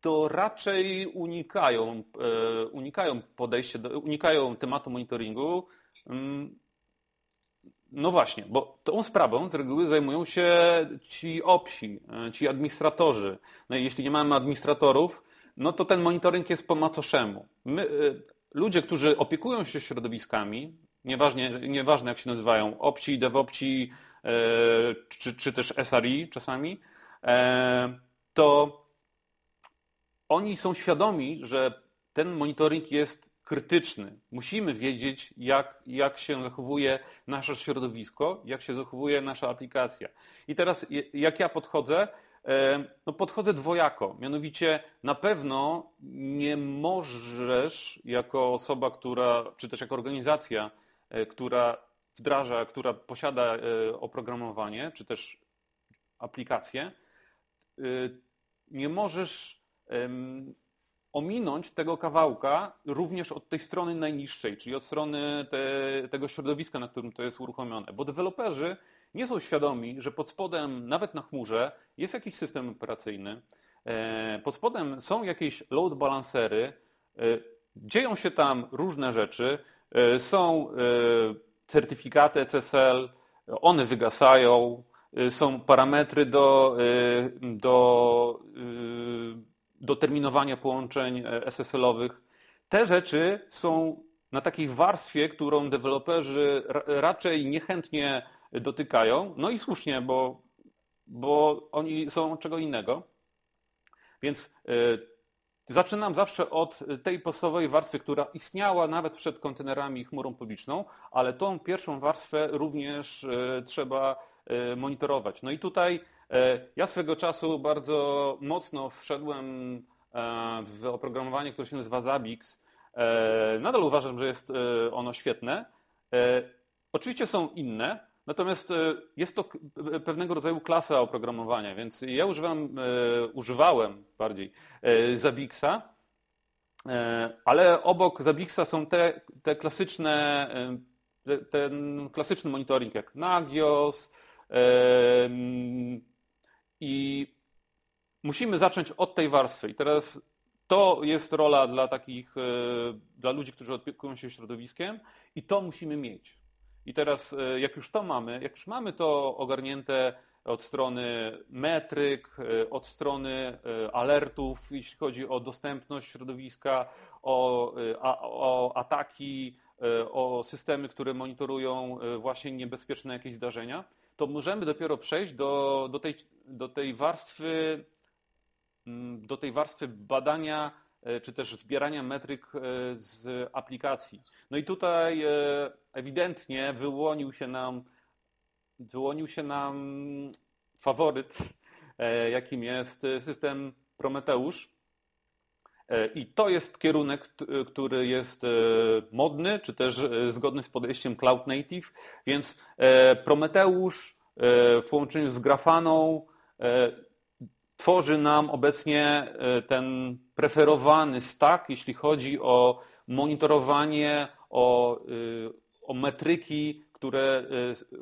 to raczej unikają, e, unikają podejścia, unikają tematu monitoringu. Mm, no właśnie, bo tą sprawą z reguły zajmują się ci opsi, ci administratorzy. No i jeśli nie mamy administratorów, no to ten monitoring jest po macoszemu. My, ludzie, którzy opiekują się środowiskami, nieważnie, nieważne jak się nazywają, opci, devopci, e, czy, czy też SRI czasami, e, to oni są świadomi, że ten monitoring jest krytyczny. Musimy wiedzieć, jak, jak się zachowuje nasze środowisko, jak się zachowuje nasza aplikacja. I teraz, jak ja podchodzę, no podchodzę dwojako. Mianowicie na pewno nie możesz jako osoba, która, czy też jako organizacja, e, która wdraża, która posiada e, oprogramowanie, czy też aplikację, e, nie możesz ominąć tego kawałka również od tej strony najniższej, czyli od strony te, tego środowiska, na którym to jest uruchomione. Bo deweloperzy nie są świadomi, że pod spodem, nawet na chmurze, jest jakiś system operacyjny, e, pod spodem są jakieś load balancery, e, dzieją się tam różne rzeczy, e, są certyfikaty SSL, one wygasają, są parametry do, do, do terminowania połączeń SSL-owych. Te rzeczy są na takiej warstwie, którą deweloperzy raczej niechętnie dotykają. No i słusznie, bo, bo oni są czego innego. Więc y, zaczynam zawsze od tej podstawowej warstwy, która istniała nawet przed kontenerami i chmurą publiczną, ale tą pierwszą warstwę również y, trzeba monitorować. No i tutaj ja swego czasu bardzo mocno wszedłem w oprogramowanie, które się nazywa Zabix. Nadal uważam, że jest ono świetne. Oczywiście są inne, Natomiast e, jest to pewnego rodzaju klasa oprogramowania, więc ja używam, e, używałem bardziej e, Zabixa, ale obok Zabixa są te, te klasyczne, ten klasyczny monitoring jak Nagios i musimy zacząć od tej warstwy. I teraz to jest rola dla takich, dla ludzi, którzy opiekują się środowiskiem i to musimy mieć. I teraz e, jak już to mamy, jak już mamy to ogarnięte od strony metryk, e, od strony e, alertów, jeśli chodzi o dostępność środowiska, o, o ataki, o systemy, które monitorują właśnie niebezpieczne jakieś zdarzenia, to możemy dopiero przejść do, do, tej, do tej warstwy mm, do tej warstwy badania czy też zbierania metryk z aplikacji. No i tutaj e, ewidentnie wyłonił się nam, wyłonił się nam faworyt, e, jakim jest system Prometeusz. E, I to jest kierunek, który jest modny, czy też zgodny z podejściem Cloud Native, więc Prometeusz w połączeniu z Grafaną tworzy nam obecnie ten preferowany stack, jeśli chodzi o monitorowanie, o, o metryki, które,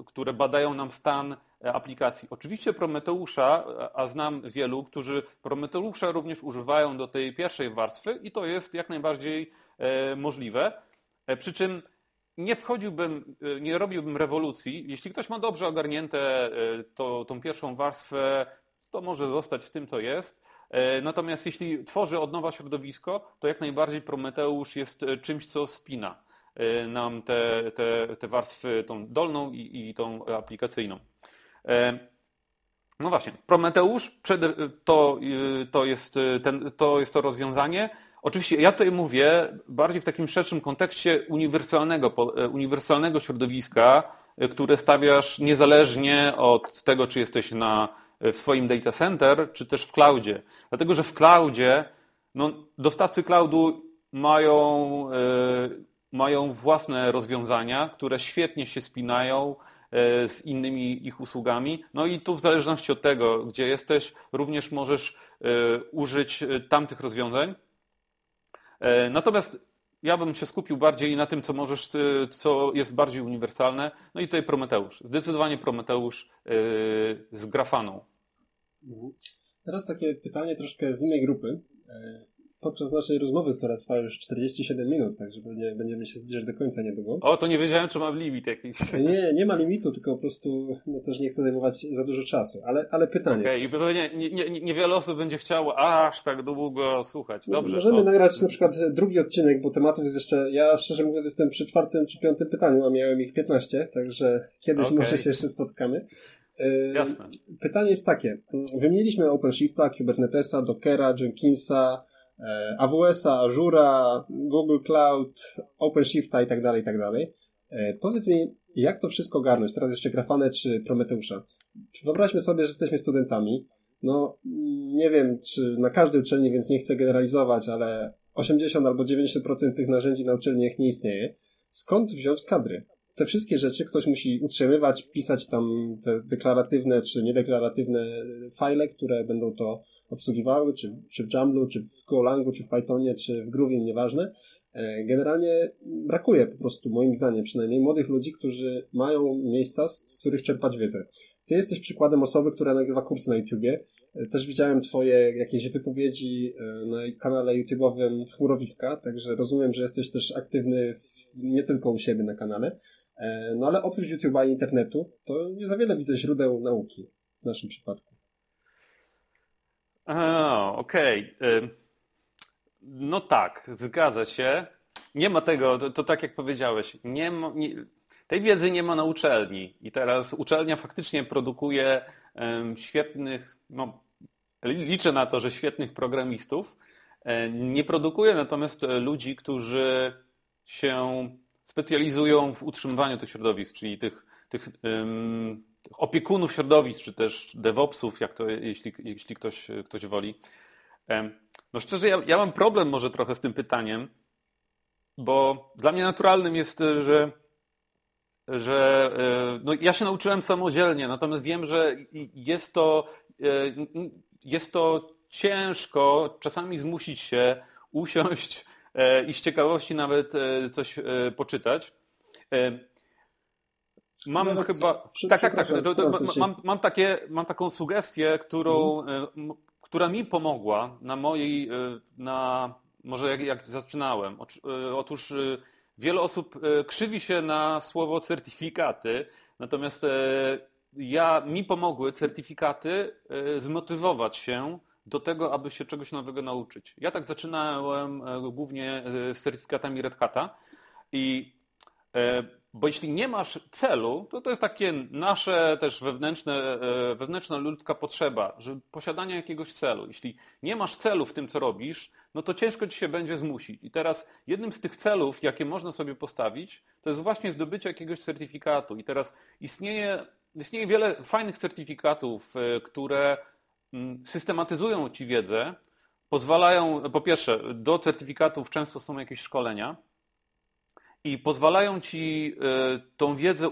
które badają nam stan aplikacji. Oczywiście Prometeusza, a znam wielu, którzy Prometeusza również używają do tej pierwszej warstwy i to jest jak najbardziej e, możliwe. E, przy czym nie wchodziłbym, e, nie robiłbym rewolucji. Jeśli ktoś ma dobrze ogarnięte to, tą pierwszą warstwę, to może zostać w tym, co jest. E, natomiast jeśli tworzy od nowa środowisko, to jak najbardziej Prometeusz jest e, czymś, co spina e, nam te, te, te warstwy, tą dolną i, i tą aplikacyjną. No właśnie, Prometeusz to, to, jest ten, to jest to rozwiązanie. Oczywiście ja tutaj mówię bardziej w takim szerszym kontekście uniwersalnego, uniwersalnego środowiska, które stawiasz niezależnie od tego, czy jesteś na w swoim data center, czy też w cloudzie. Dlatego, że w cloudzie no, dostawcy cloudu mają, y, mają własne rozwiązania, które świetnie się spinają y, z innymi ich usługami. No i tu w zależności od tego, gdzie jesteś, również możesz y, użyć tamtych rozwiązań. Natomiast ja bym się skupił bardziej na tym, co możesz, co jest bardziej uniwersalne. No i tutaj Prometeusz. Zdecydowanie Prometeusz z grafaną. Mhm. Teraz takie pytanie troszkę z innej grupy. Podczas naszej rozmowy, która trwa już 47 minut, także pewnie będziemy się zbliżać do końca niedługo. O, to nie wiedziałem, czy mam limit jakiś. Nie, nie ma limitu, tylko po prostu no, też nie chcę zajmować za dużo czasu. Ale, ale pytanie. Okej, okay, i pewnie nie, nie, niewiele osób będzie chciało aż tak długo słuchać. Dobrze. Możemy to... nagrać na przykład drugi odcinek, bo tematów jest jeszcze, ja szczerze mówiąc jestem przy czwartym czy piątym pytaniu, a miałem ich 15, także kiedyś okay. może się jeszcze spotkamy. Jasne. Pytanie jest takie. Wymieniliśmy OpenShifta, Kubernetesa, Dockera, Jenkinsa, AWS-a, Azura, Google Cloud, OpenShifta i tak dalej, i tak dalej. E, powiedz mi, jak to wszystko ogarnąć? Teraz jeszcze Grafane czy Prometeusza. Wyobraźmy sobie, że jesteśmy studentami. No, nie wiem, czy na każdej uczelni, więc nie chcę generalizować, ale 80 albo 90% tych narzędzi na uczelniach nie istnieje. Skąd wziąć kadry? te wszystkie rzeczy ktoś musi utrzymywać, pisać tam te deklaratywne czy niedeklaratywne file, które będą to obsługiwały, czy, czy w Jamblu, czy w Golangu, czy w Pythonie, czy w Groovie, nieważne. E, generalnie brakuje po prostu, moim zdaniem przynajmniej, młodych ludzi, którzy mają miejsca, z, których czerpać wiedzę. Ty jesteś przykładem osoby, która nagrywa kursy na YouTubie. E, też widziałem twoje jakieś wypowiedzi e, na kanale YouTube'owym Chmurowiska, także rozumiem, że jesteś też aktywny w, nie tylko u siebie na kanale. No ale oprócz YouTube'a i internetu, to nie za wiele widzę źródeł nauki w naszym przypadku. Okej. Okay. No tak, zgadza się. Nie ma tego, to, to tak jak powiedziałeś, nie ma, nie, tej wiedzy nie ma na uczelni. I teraz uczelnia faktycznie produkuje świetnych, no, liczę na to, że świetnych programistów. E, nie produkuje natomiast ludzi, którzy się specjalizują w utrzymywaniu tych środowisk, czyli tych, tych, um, opiekunów środowisk, czy też DevOpsów, jak to, jeśli, jeśli ktoś, ktoś woli. No szczerze, ja, ja mam problem może trochę z tym pytaniem, bo dla mnie naturalnym jest, że, że e, no ja się nauczyłem samodzielnie, natomiast wiem, że jest to, e, jest to ciężko czasami zmusić się usiąść E, i z ciekawości nawet e, coś e, poczytać. Mam nawet chyba. Przy, tak, tak, tak. To, to, mam, mam, takie, mam taką sugestię, którą, mhm. która mi pomogła na mojej, na może jak, jak zaczynałem. Otóż wiele osób krzywi się na słowo certyfikaty, natomiast ja mi pomogły certyfikaty zmotywować się do tego, aby się czegoś nowego nauczyć. Ja tak zaczynałem e, głównie e, z certyfikatami Red Hata i e, bo jeśli nie masz celu, to to jest takie nasze też wewnętrzne, wewnętrzna ludzka potrzeba, że posiadania jakiegoś celu. Jeśli nie masz celu w tym, co robisz, no to ciężko ci się będzie zmusić. I teraz jednym z tych celów, jakie można sobie postawić, to jest właśnie zdobycie jakiegoś certyfikatu. I teraz istnieje, istnieje wiele fajnych certyfikatów, które Mm, systematyzują Ci wiedzę, pozwalają, po pierwsze, do certyfikatów często są jakieś szkolenia i pozwalają Ci e, tą wiedzę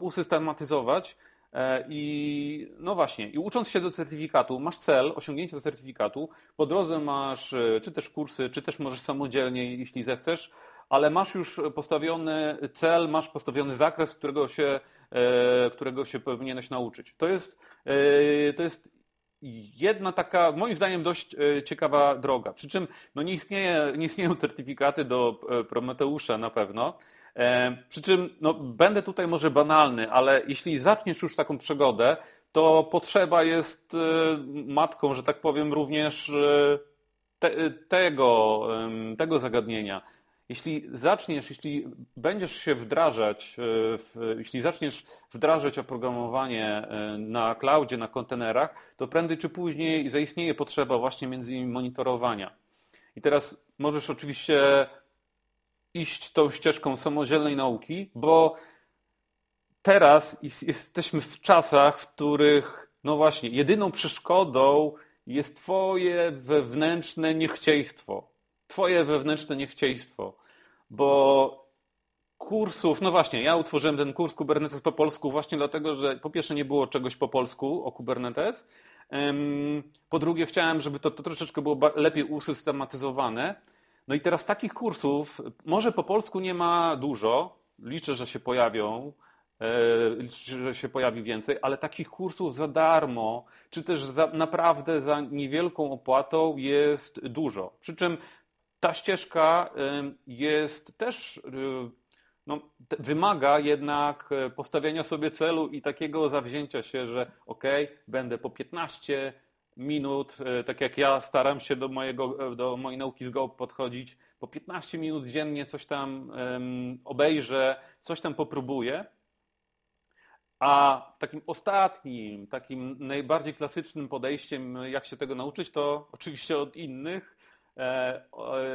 usystematyzować e, i no właśnie, i ucząc się do certyfikatu, masz cel osiągnięcia certyfikatu, po drodze masz e, czy też kursy, czy też możesz samodzielnie, jeśli zechcesz, ale masz już postawiony cel, masz postawiony zakres, którego się, którego się powinieneś nauczyć. To jest, to jest jedna taka, moim zdaniem, dość e, ciekawa droga. Przy czym no nie, istnieje, nie istnieją certyfikaty do e, Prometeusza na pewno. E, przy czym no, będę tutaj może banalny, ale jeśli zaczniesz już taką przygodę, to potrzeba jest matką, że tak powiem, również te, tego, tego zagadnienia. Jeśli zaczniesz, jeśli będziesz się wdrażać, e, w, jeśli zaczniesz wdrażać oprogramowanie e, na cloudzie, na kontenerach, to prędzej czy później zaistnieje potrzeba właśnie między innymi monitorowania. I teraz możesz oczywiście iść tą ścieżką samodzielnej nauki, bo teraz jesteśmy w czasach, w których, no właśnie, jedyną przeszkodą jest Twoje wewnętrzne niechcieństwo twoje wewnętrzne niechcieństwo, bo kursów, no właśnie, ja utworzyłem ten kurs Kubernetes po polsku właśnie dlatego, że po pierwsze nie było czegoś po polsku o Kubernetes, po drugie chciałem, żeby to, to troszeczkę było lepiej usystematyzowane. No i teraz takich kursów, może po polsku nie ma dużo, liczę, że się pojawią, że się pojawi więcej, ale takich kursów za darmo, czy też za, naprawdę za niewielką opłatą jest dużo. Przy czym ta ścieżka jest też, no, wymaga jednak postawienia sobie celu i takiego zawzięcia się, że ok, będę po 15 minut, tak jak ja staram się do, mojego, do mojej nauki z Go podchodzić, po 15 minut dziennie coś tam obejrzę, coś tam popróbuję, a takim ostatnim, takim najbardziej klasycznym podejściem, jak się tego nauczyć, to oczywiście od innych, e,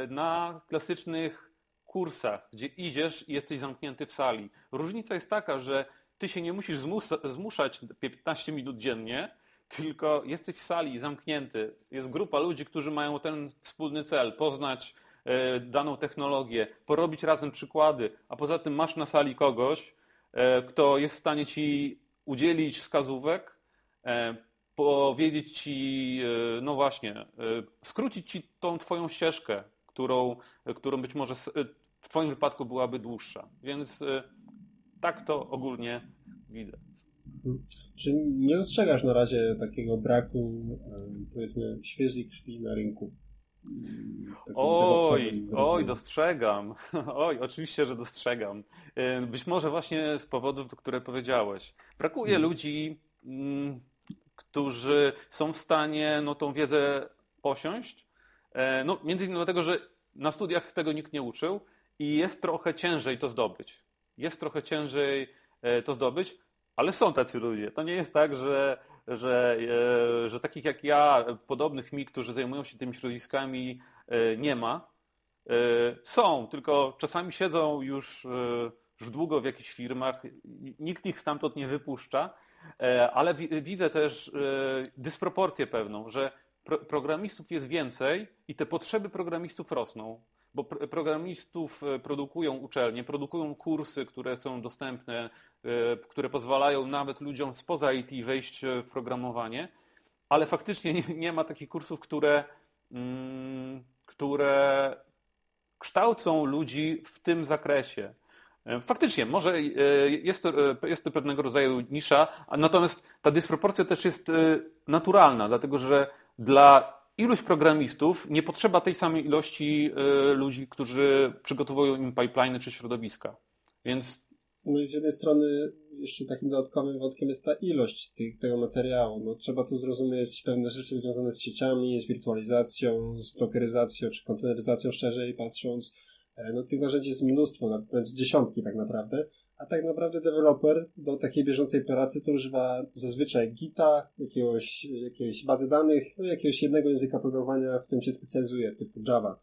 na klasycznych kursach, gdzie idziesz i jesteś zamknięty w sali. Różnica jest taka, że ty się nie musisz zmuszać 15 minut dziennie, tylko jesteś w sali zamknięty. Jest grupa ludzi, którzy mają ten wspólny cel, poznać e, daną technologię, porobić razem przykłady, a poza tym masz na sali kogoś, E, kto jest w stanie ci udzielić wskazówek, e, powiedzieć ci, e, no właśnie, skrócić ci tą twoją ścieżkę, którą, którą być może w twoim wypadku byłaby dłuższa. Więc tak to ogólnie widzę. Czy nie dostrzegasz na razie takiego braku, powiedzmy, świeżej krwi na rynku? Oj, oj, dostrzegam. Oj, oczywiście, że dostrzegam. Być może właśnie z powodów, które powiedziałeś. Brakuje hmm. ludzi, mm, którzy są w stanie no, tą wiedzę posiąść. E, no, między innymi dlatego, że na studiach tego nikt nie uczył i jest trochę ciężej to zdobyć. Jest trochę ciężej e, to zdobyć, ale są tacy ludzie. To nie jest tak, że że, e, że takich jak ja, podobnych mi, którzy zajmują się tymi środowiskami, nie ma. Są, tylko czasami siedzą już, już długo w jakichś firmach, nikt ich stamtąd nie wypuszcza, ale widzę też dysproporcję pewną, że programistów jest więcej i te potrzeby programistów rosną bo programistów e, produkują uczelnie, produkują kursy, które są dostępne, e, które pozwalają nawet ludziom spoza IT wejść w programowanie, ale faktycznie nie, nie ma takich kursów, które, mm, które kształcą ludzi w tym zakresie. E, faktycznie, może jest to, jest to pewnego rodzaju nisza, natomiast ta dysproporcja też jest naturalna, dlatego że dla iluś programistów nie potrzeba tej samej ilości ludzi, którzy przygotowują im pipeline czy środowiska. Więc no z jednej strony jeszcze takim dodatkowym wątkiem jest ta ilość tej, tego materiału. No, trzeba tu zrozumieć pewne rzeczy związane z sieciami, z wirtualizacją, z dokeryzacją czy konteneryzacją szerzej patrząc. E, no, tych narzędzi jest mnóstwo, wręcz dziesiątki tak naprawdę a tak naprawdę deweloper do takiej bieżącej pracy to używa zazwyczaj Gita, jakiegoś, jakiejś bazy danych, no jakiegoś jednego języka programowania, w którym się specjalizuje, typu Java.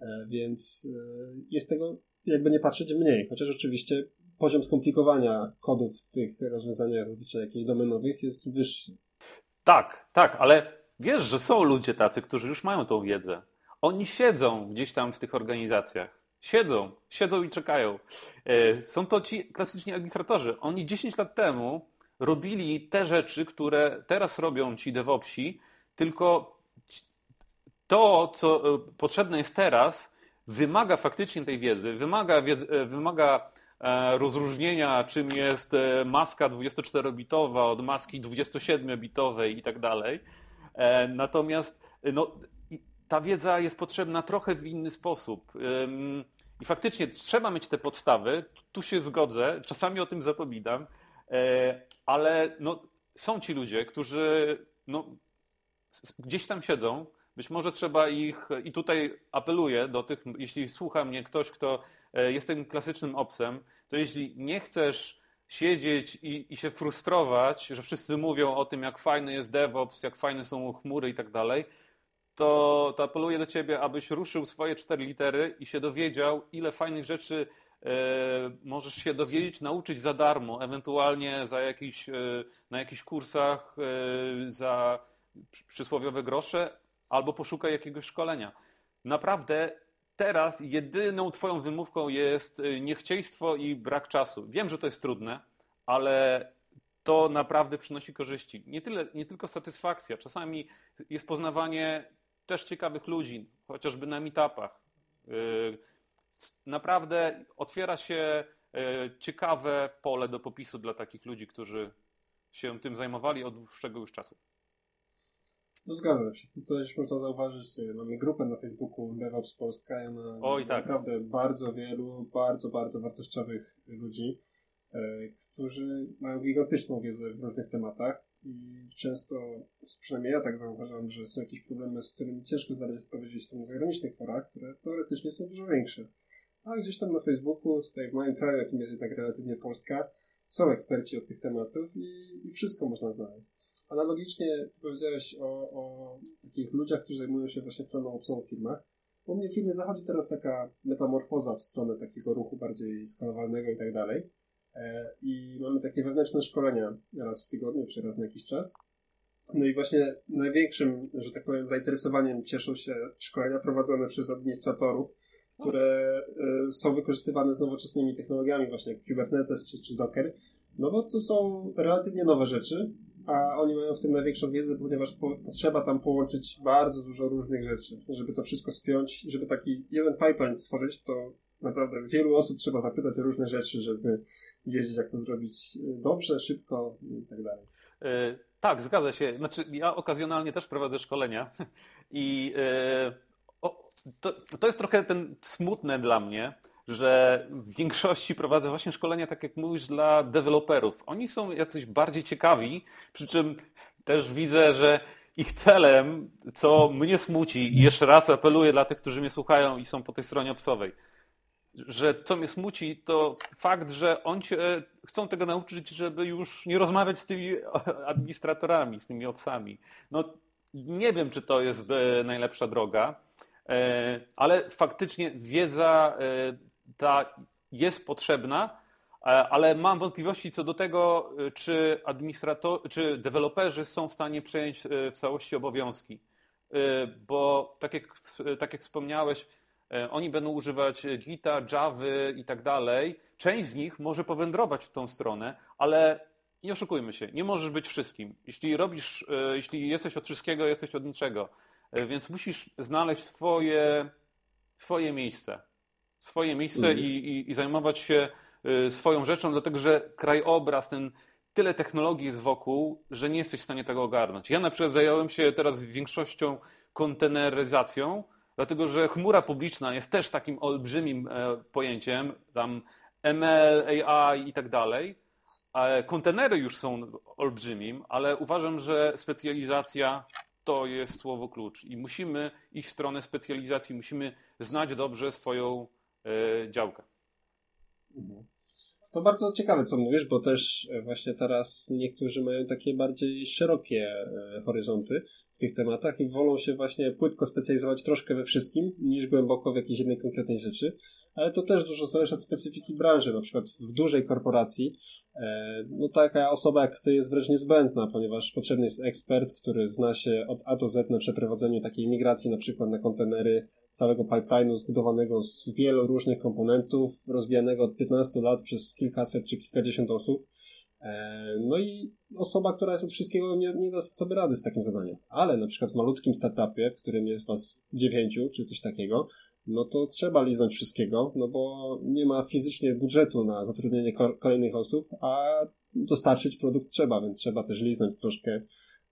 E, więc e, jest tego, jakby nie patrzeć, mniej. Chociaż oczywiście poziom skomplikowania kodów w tych rozwiązaniach zazwyczaj jakichś domenowych jest wyższy. Tak, tak, ale wiesz, że są ludzie tacy, którzy już mają tą wiedzę. Oni siedzą gdzieś tam w tych organizacjach Siedzą, siedzą i czekają. E, są to ci klasyczni administratorzy. Oni 10 lat temu robili te rzeczy, które teraz robią ci DevOpsi, tylko to, co e, potrzebne jest teraz, wymaga faktycznie tej wiedzy, wymaga, e, wymaga rozróżnienia, czym jest maska 24-bitowa od maski 27-bitowej i tak dalej. Natomiast no, ta wiedza jest potrzebna trochę w inny sposób. I faktycznie trzeba mieć te podstawy, tu się zgodzę, czasami o tym zapominam, e, ale no, są ci ludzie, którzy no, gdzieś tam siedzą, być może trzeba ich, i tutaj apeluję do tych, jeśli słucha mnie ktoś, kto e, jest tym klasycznym obcem, to jeśli nie chcesz siedzieć i, i się frustrować, że wszyscy mówią o tym, jak fajny jest DevOps, jak fajne są chmury i tak dalej, to, to apeluję do Ciebie, abyś ruszył swoje cztery litery i się dowiedział, ile fajnych rzeczy e, możesz się dowiedzieć, nauczyć za darmo, ewentualnie za jakiś, e, na jakichś kursach e, za przysłowiowe grosze, albo poszukaj jakiegoś szkolenia. Naprawdę teraz jedyną Twoją wymówką jest niechciejstwo i brak czasu. Wiem, że to jest trudne, ale to naprawdę przynosi korzyści. Nie, tyle, nie tylko satysfakcja, czasami jest poznawanie też ciekawych ludzi, chociażby na meetupach. Y, naprawdę otwiera się ciekawe pole do popisu dla takich ludzi, którzy się tym zajmowali od dłuższego już czasu. No zgadzam się. To też można zauważyć, mamy grupę na Facebooku DevOps Polska, ja na Oj, tak. naprawdę bardzo wielu, bardzo, bardzo wartościowych ludzi, e, którzy mają gigantyczną wiedzę w różnych tematach i często, przynajmniej ja tak zauważam, że są jakieś problemy, z którymi ciężko znaleźć odpowiedzi na zagranicznych forach, które teoretycznie są dużo większe. A gdzieś tam na Facebooku, tutaj w moim kraju, jakim jest jednak relatywnie Polska, są eksperci od tych tematów i, i wszystko można znaleźć. Analogicznie ty powiedziałeś o, o takich ludziach, którzy zajmują się właśnie stroną obsługą w firmach. U mnie w firmie zachodzi teraz taka metamorfoza w stronę takiego ruchu bardziej skalowalnego i tak dalej. E, I mamy takie wewnętrzne szkolenia raz w tygodniu, czy raz na jakiś czas. No i właśnie największym, że tak powiem, zainteresowaniem cieszą się szkolenia prowadzone przez administratorów, które e, są wykorzystywane z nowoczesnymi technologiami, właśnie jak Kubernetes czy, czy Docker. No bo to są relatywnie nowe rzeczy, a oni mają w tym największą wiedzę, ponieważ po, potrzeba tam połączyć bardzo dużo różnych rzeczy, żeby to wszystko spiąć, żeby taki jeden pipeline stworzyć, to naprawdę wielu osób trzeba zapytać o różne rzeczy, żeby wiedzieć, jak to zrobić dobrze, szybko i tak dalej. Yy, tak, zgadza się. Znaczy, ja okazjonalnie też prowadzę szkolenia i yy, o, to, to jest trochę ten smutne dla mnie, że w większości prowadzę właśnie szkolenia, tak jak mówisz, dla deweloperów. Oni są jacyś bardziej ciekawi, przy czym też widzę, że ich celem, co mnie smuci, i jeszcze raz apeluję dla tych, którzy mnie słuchają i są po tej stronie obsowej, że co mnie smuci, to fakt, że oni się chcą tego nauczyć, żeby już nie rozmawiać z tymi administratorami, z tymi obsami. No nie wiem, czy to jest e, najlepsza droga, e, ale faktycznie wiedza e, ta jest potrzebna, e, ale mam wątpliwości co do tego, e, czy administrator, czy deweloperzy są w stanie przejąć e, w całości obowiązki. Bo tak jak, tak jak wspomniałeś, oni będą używać Gita, Java i tak dalej. Część z nich może powędrować w tą stronę, ale nie oszukujmy się, nie możesz być wszystkim. Jeśli robisz, jeśli jesteś od wszystkiego, jesteś od niczego. Więc musisz znaleźć swoje, swoje miejsce swoje miejsce mhm. i, i, i zajmować się swoją rzeczą, dlatego że krajobraz, ten tyle technologii jest wokół, że nie jesteś w stanie tego ogarnąć. Ja na przykład zająłem się teraz większością konteneryzacją, dlatego że chmura publiczna jest też takim olbrzymim e, pojęciem, tam ML, AI i tak dalej. Kontenery już są olbrzymim, ale uważam, że specjalizacja to jest słowo klucz i musimy iść w stronę specjalizacji, musimy znać dobrze swoją E, działka. Mhm. To bardzo ciekawe, co mówisz, bo też e, właśnie teraz niektórzy mają takie bardziej szerokie e, horyzonty tych tematach i wolą się właśnie płytko specjalizować troszkę we wszystkim, niż głęboko w jakiejś jednej konkretnej rzeczy. Ale to też dużo zależy od specyfiki branży. Na przykład w dużej korporacji no taka osoba jak ty jest wręcz niezbędna, ponieważ potrzebny jest ekspert, który zna się od A do Z na przeprowadzeniu takiej migracji na przykład na kontenery całego pipeline'u zbudowanego z wielu różnych komponentów, rozwijanego od 15 lat przez kilkaset czy kilkadziesiąt osób. E, no i osoba, która jest od wszystkiego, nie, nie da sobie rady z takim zadaniem. Ale na przykład w malutkim startupie, w którym jest was dziewięciu czy coś takiego, no to trzeba liznąć wszystkiego, no bo nie ma fizycznie budżetu na zatrudnienie kolejnych osób, a dostarczyć produkt trzeba, więc trzeba też liznąć troszkę,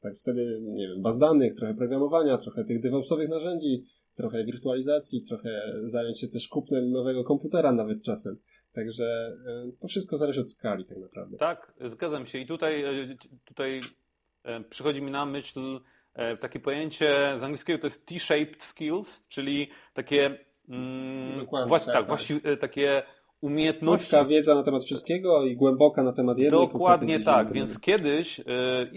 tak wtedy, nie wiem, baz danych, trochę programowania, trochę tych DevOpsowych narzędzi, trochę wirtualizacji, trochę zająć się też kupnem nowego komputera nawet czasem. Także e, to wszystko zależy od skali tak naprawdę. Tak, zgadzam się. I tutaj, e, tutaj e, przychodzi mi na myśl takie pojęcie z angielskiego to jest T-shaped skills, czyli takie mm, właśnie, tak, tak, właściwie takie umiejętności. Krótka wiedza na temat wszystkiego i głęboka na temat jednej Dokładnie tak, więc kiedyś,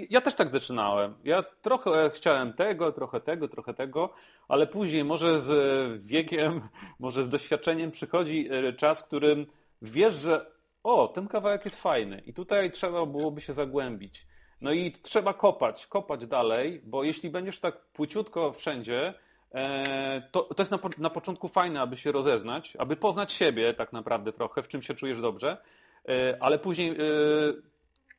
ja też tak zaczynałem. Ja trochę chciałem tego, trochę tego, trochę tego, ale później może z wiekiem, może z doświadczeniem przychodzi czas, w którym wiesz, że o, ten kawałek jest fajny i tutaj trzeba byłoby się zagłębić. No i trzeba kopać, kopać dalej, bo jeśli będziesz tak płyciutko wszędzie, E, to, to jest na, na początku fajne, aby się rozeznać, aby poznać siebie tak naprawdę trochę, w czym się czujesz dobrze, e, ale później e,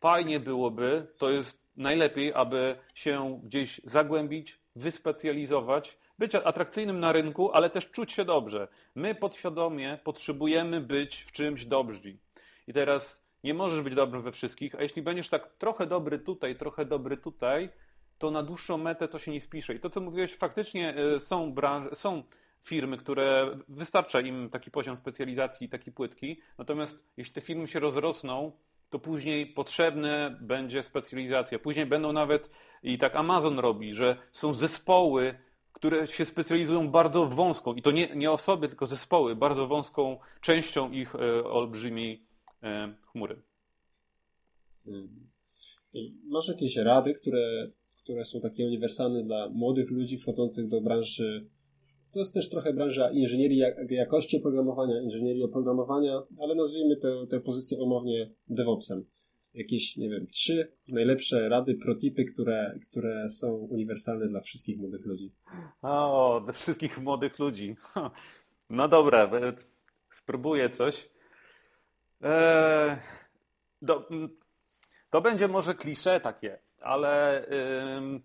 fajnie byłoby, to jest najlepiej, aby się gdzieś zagłębić, wyspecjalizować, być atrakcyjnym na rynku, ale też czuć się dobrze. My podświadomie potrzebujemy być w czymś dobrzy. I teraz nie możesz być dobrym we wszystkich, a jeśli będziesz tak trochę dobry tutaj, trochę dobry tutaj, to na dłuższą metę to się nie spisze. I to, co mówiłeś, faktycznie y, są, branże, są firmy, które wystarcza im taki poziom specjalizacji, taki płytki, natomiast jeśli te firmy się rozrosną, to później potrzebna będzie specjalizacja. Później będą nawet, i tak Amazon robi, że są zespoły, które się specjalizują bardzo wąską, i to nie, nie osoby, tylko zespoły, bardzo wąską częścią ich e, olbrzymiej e, chmury. Hmm. Masz jakieś rady, które, które są takie uniwersalne dla młodych ludzi wchodzących do branży to jest też trochę branża inżynierii jakości oprogramowania, inżynierii oprogramowania, ale nazwijmy tę, tę pozycję umownie DevOpsem. Jakieś, nie wiem, trzy najlepsze rady, protipy, które, które są uniwersalne dla wszystkich młodych ludzi. O, dla wszystkich młodych ludzi. No dobra, e, spróbuję coś. Eee, do, to będzie może klisze takie, ale yy,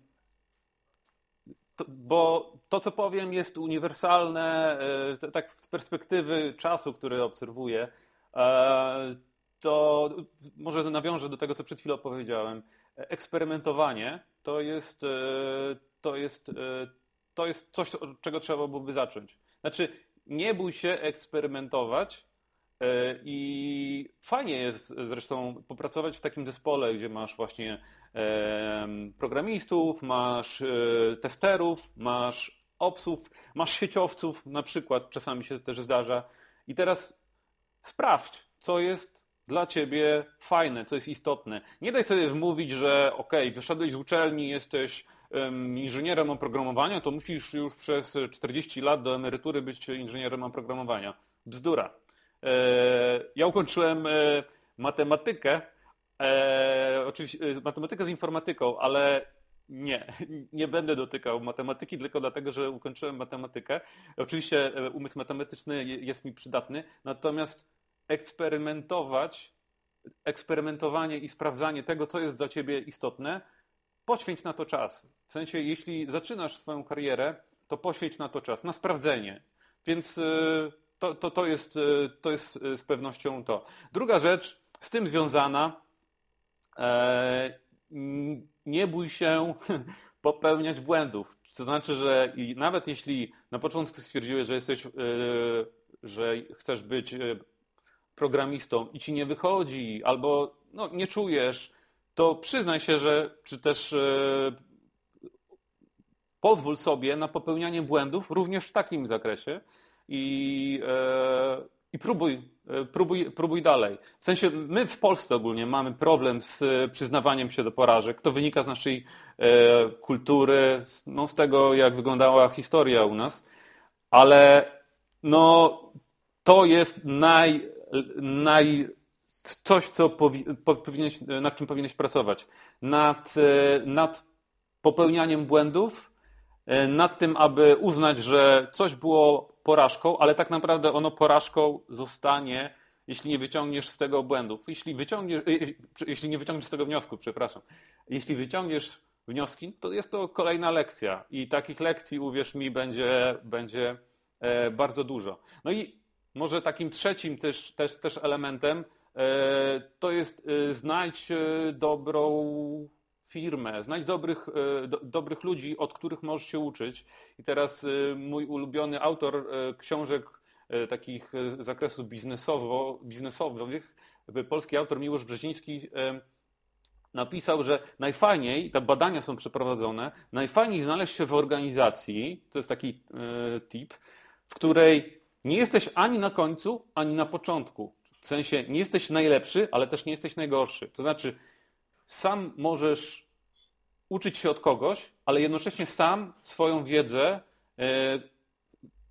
to, bo to, co powiem, jest uniwersalne, e, tak z perspektywy czasu, który obserwuję, e, to może nawiążę do tego, co przed chwilą powiedziałem. Eksperymentowanie to jest, e, to jest, to jest coś, od czego trzeba byłoby zacząć. Znaczy, nie bój się eksperymentować, i fajnie jest zresztą popracować w takim zespole, gdzie masz właśnie programistów, masz testerów, masz opsów, masz sieciowców, na przykład czasami się też zdarza. I teraz sprawdź, co jest dla ciebie fajne, co jest istotne. Nie daj sobie wmówić, że ok, wyszedłeś z uczelni, jesteś inżynierem oprogramowania, to musisz już przez 40 lat do emerytury być inżynierem oprogramowania. Bzdura. E, ja ukończyłem e, matematykę, e, oczywiście matematykę z informatyką, ale nie, nie będę dotykał matematyki tylko dlatego, że ukończyłem matematykę. Oczywiście umysł matematyczny jest mi przydatny, natomiast eksperymentować, eksperymentowanie i sprawdzanie tego, co jest dla ciebie istotne, poświęć na to czas. W sensie, jeśli zaczynasz swoją karierę, to poświęć na to czas, na sprawdzenie. Więc e, to, to, to, jest, e, to jest z pewnością to. Druga rzecz z tym związana, nie bój się popełniać błędów. To znaczy, że nawet jeśli na początku stwierdziłeś, że jesteś, e, że chcesz być e, programistą i ci nie wychodzi, albo no, nie czujesz, to przyznaj się, że czy też e, pozwól sobie na popełnianie błędów również w takim zakresie i, i próbuj, e, próbuj, próbuj dalej. W sensie my w Polsce ogólnie mamy problem z e, przyznawaniem się do porażek. To wynika z naszej e, kultury, no, z tego jak wyglądała historia u nas, ale no, to jest naj, naj, coś, co powi, powinieneś, nad czym powinieneś pracować. Nad, nad popełnianiem błędów, nad tym, aby uznać, że coś było porażką, ale tak naprawdę ono porażką zostanie, jeśli nie wyciągniesz z tego błędów. Jeśli, wyciągniesz, e, e, jeśli nie wyciągniesz z tego wniosku, przepraszam. Jeśli wyciągniesz wnioski, to jest to kolejna lekcja i takich lekcji, uwierz mi, będzie, będzie e, bardzo dużo. No i może takim trzecim też, też, też elementem to jest znajdź dobrą firmę, znajdź dobrych, e, do, dobrych ludzi, od których możesz się uczyć. I teraz e, mój ulubiony autor e, książek takich z zakresu biznesowo, biznesowych, polski autor Miłosz Brzeziński napisał, że najfajniej, te badania są przeprowadzone, najfajniej znaleźć się w organizacji, to jest taki tip, w której nie jesteś ani na końcu, ani na początku. W sensie nie jesteś najlepszy, ale też nie jesteś najgorszy. To znaczy sam możesz uczyć się od kogoś, ale jednocześnie sam swoją wiedzę, e,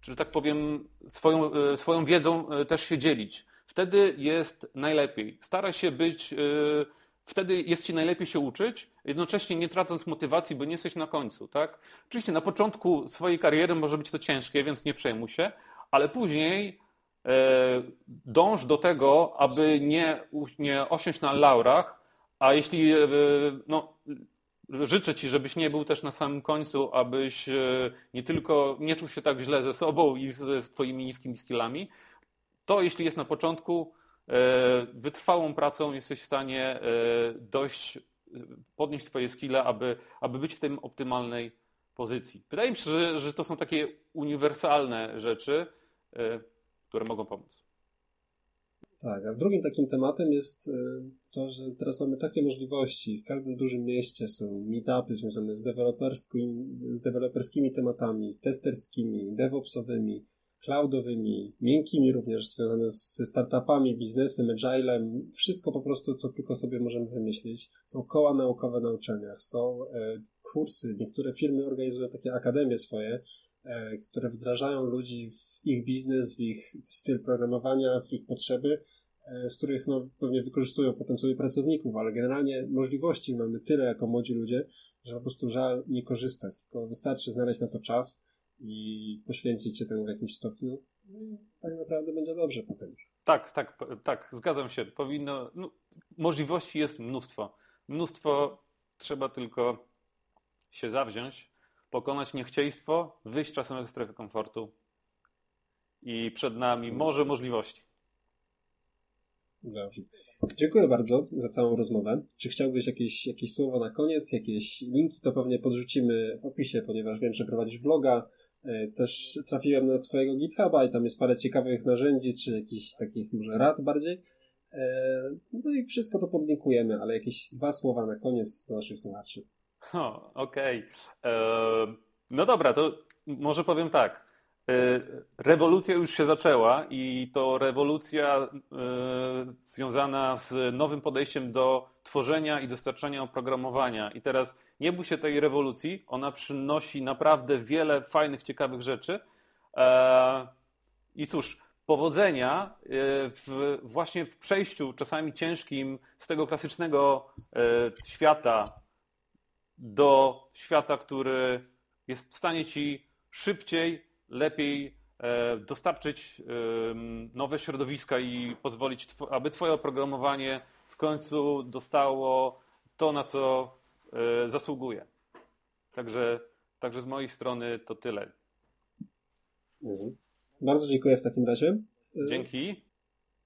że tak powiem, swoją, e, swoją wiedzą e, też się dzielić. Wtedy jest najlepiej. Staraj się być, wtedy jest ci najlepiej się uczyć, jednocześnie nie tracąc motywacji, bo nie jesteś na końcu. Tak? Oczywiście na początku swojej kariery może być to ciężkie, więc nie przejmuj się, ale później dąż do tego, aby nie, nie osiąść na laurach, a jeśli, e, no, życzę Ci, żebyś nie był też na samym końcu, abyś e, nie tylko nie czuł się tak źle ze sobą i z, z Twoimi niskimi skillami, to jeśli jest na początku, wytrwałą pracą jesteś w stanie dojść, podnieść swoje skille, aby, aby być w tym optymalnej pozycji. Wydaje mi się, że, że to są takie uniwersalne rzeczy, które mogą pomóc. Tak, a drugim takim tematem jest e, to, że teraz mamy takie możliwości. W każdym dużym mieście są meetupy związane z, z deweloperskimi tematami, z testerskimi, DevOpsowymi, cloudowymi, miękkimi również, związane ze startupami, biznesem, agilem. Wszystko po prostu, co tylko sobie możemy wymyślić. Są koła naukowe na uczelniach, są e, kursy. Niektóre firmy organizują takie akademie swoje, które wdrażają ludzi w ich biznes, w ich styl programowania, w ich potrzeby, e, z których no, pewnie wykorzystują potem sobie pracowników, ale generalnie możliwości mamy tyle jako młodzi ludzie, że po prostu żal nie korzystać, tylko wystarczy znaleźć na to czas i poświęcić się temu w jakimś stopniu no i tak naprawdę będzie dobrze potem. Tak, tak, tak, zgadzam się. Powinno, no, możliwości jest mnóstwo. Mnóstwo, trzeba tylko się zawziąć pokonać niechciejstwo, wyjść czasem ze strefy komfortu i przed nami morze możliwości. Dobrze. Dziękuję bardzo za całą rozmowę. Czy chciałbyś jakieś, jakieś słowo na koniec, jakieś linki, to pewnie podrzucimy w opisie, ponieważ wiem, że prowadzisz bloga. E, też trafiłem na Twojego GitHuba i tam jest parę ciekawych narzędzi, czy jakichś takich może rad bardziej. E, no i wszystko to podlinkujemy, ale jakieś dwa słowa na koniec do naszych słuchaczy. Okej. Okay. E, no dobra, to może powiem tak. E, rewolucja już się zaczęła i to rewolucja e, związana z nowym podejściem do tworzenia i dostarczania oprogramowania. I teraz nie bój się tej rewolucji, ona przynosi naprawdę wiele fajnych, ciekawych rzeczy. I cóż, powodzenia w, właśnie w przejściu czasami ciężkim z tego klasycznego świata do świata, który jest w stanie ci szybciej, lepiej e, dostarczyć nowe środowiska i pozwolić, aby twoje oprogramowanie w końcu dostało to, na co e, zasługuje. Także, także z mojej strony to tyle. Mhm. Bardzo dziękuję w takim razie. Dzięki.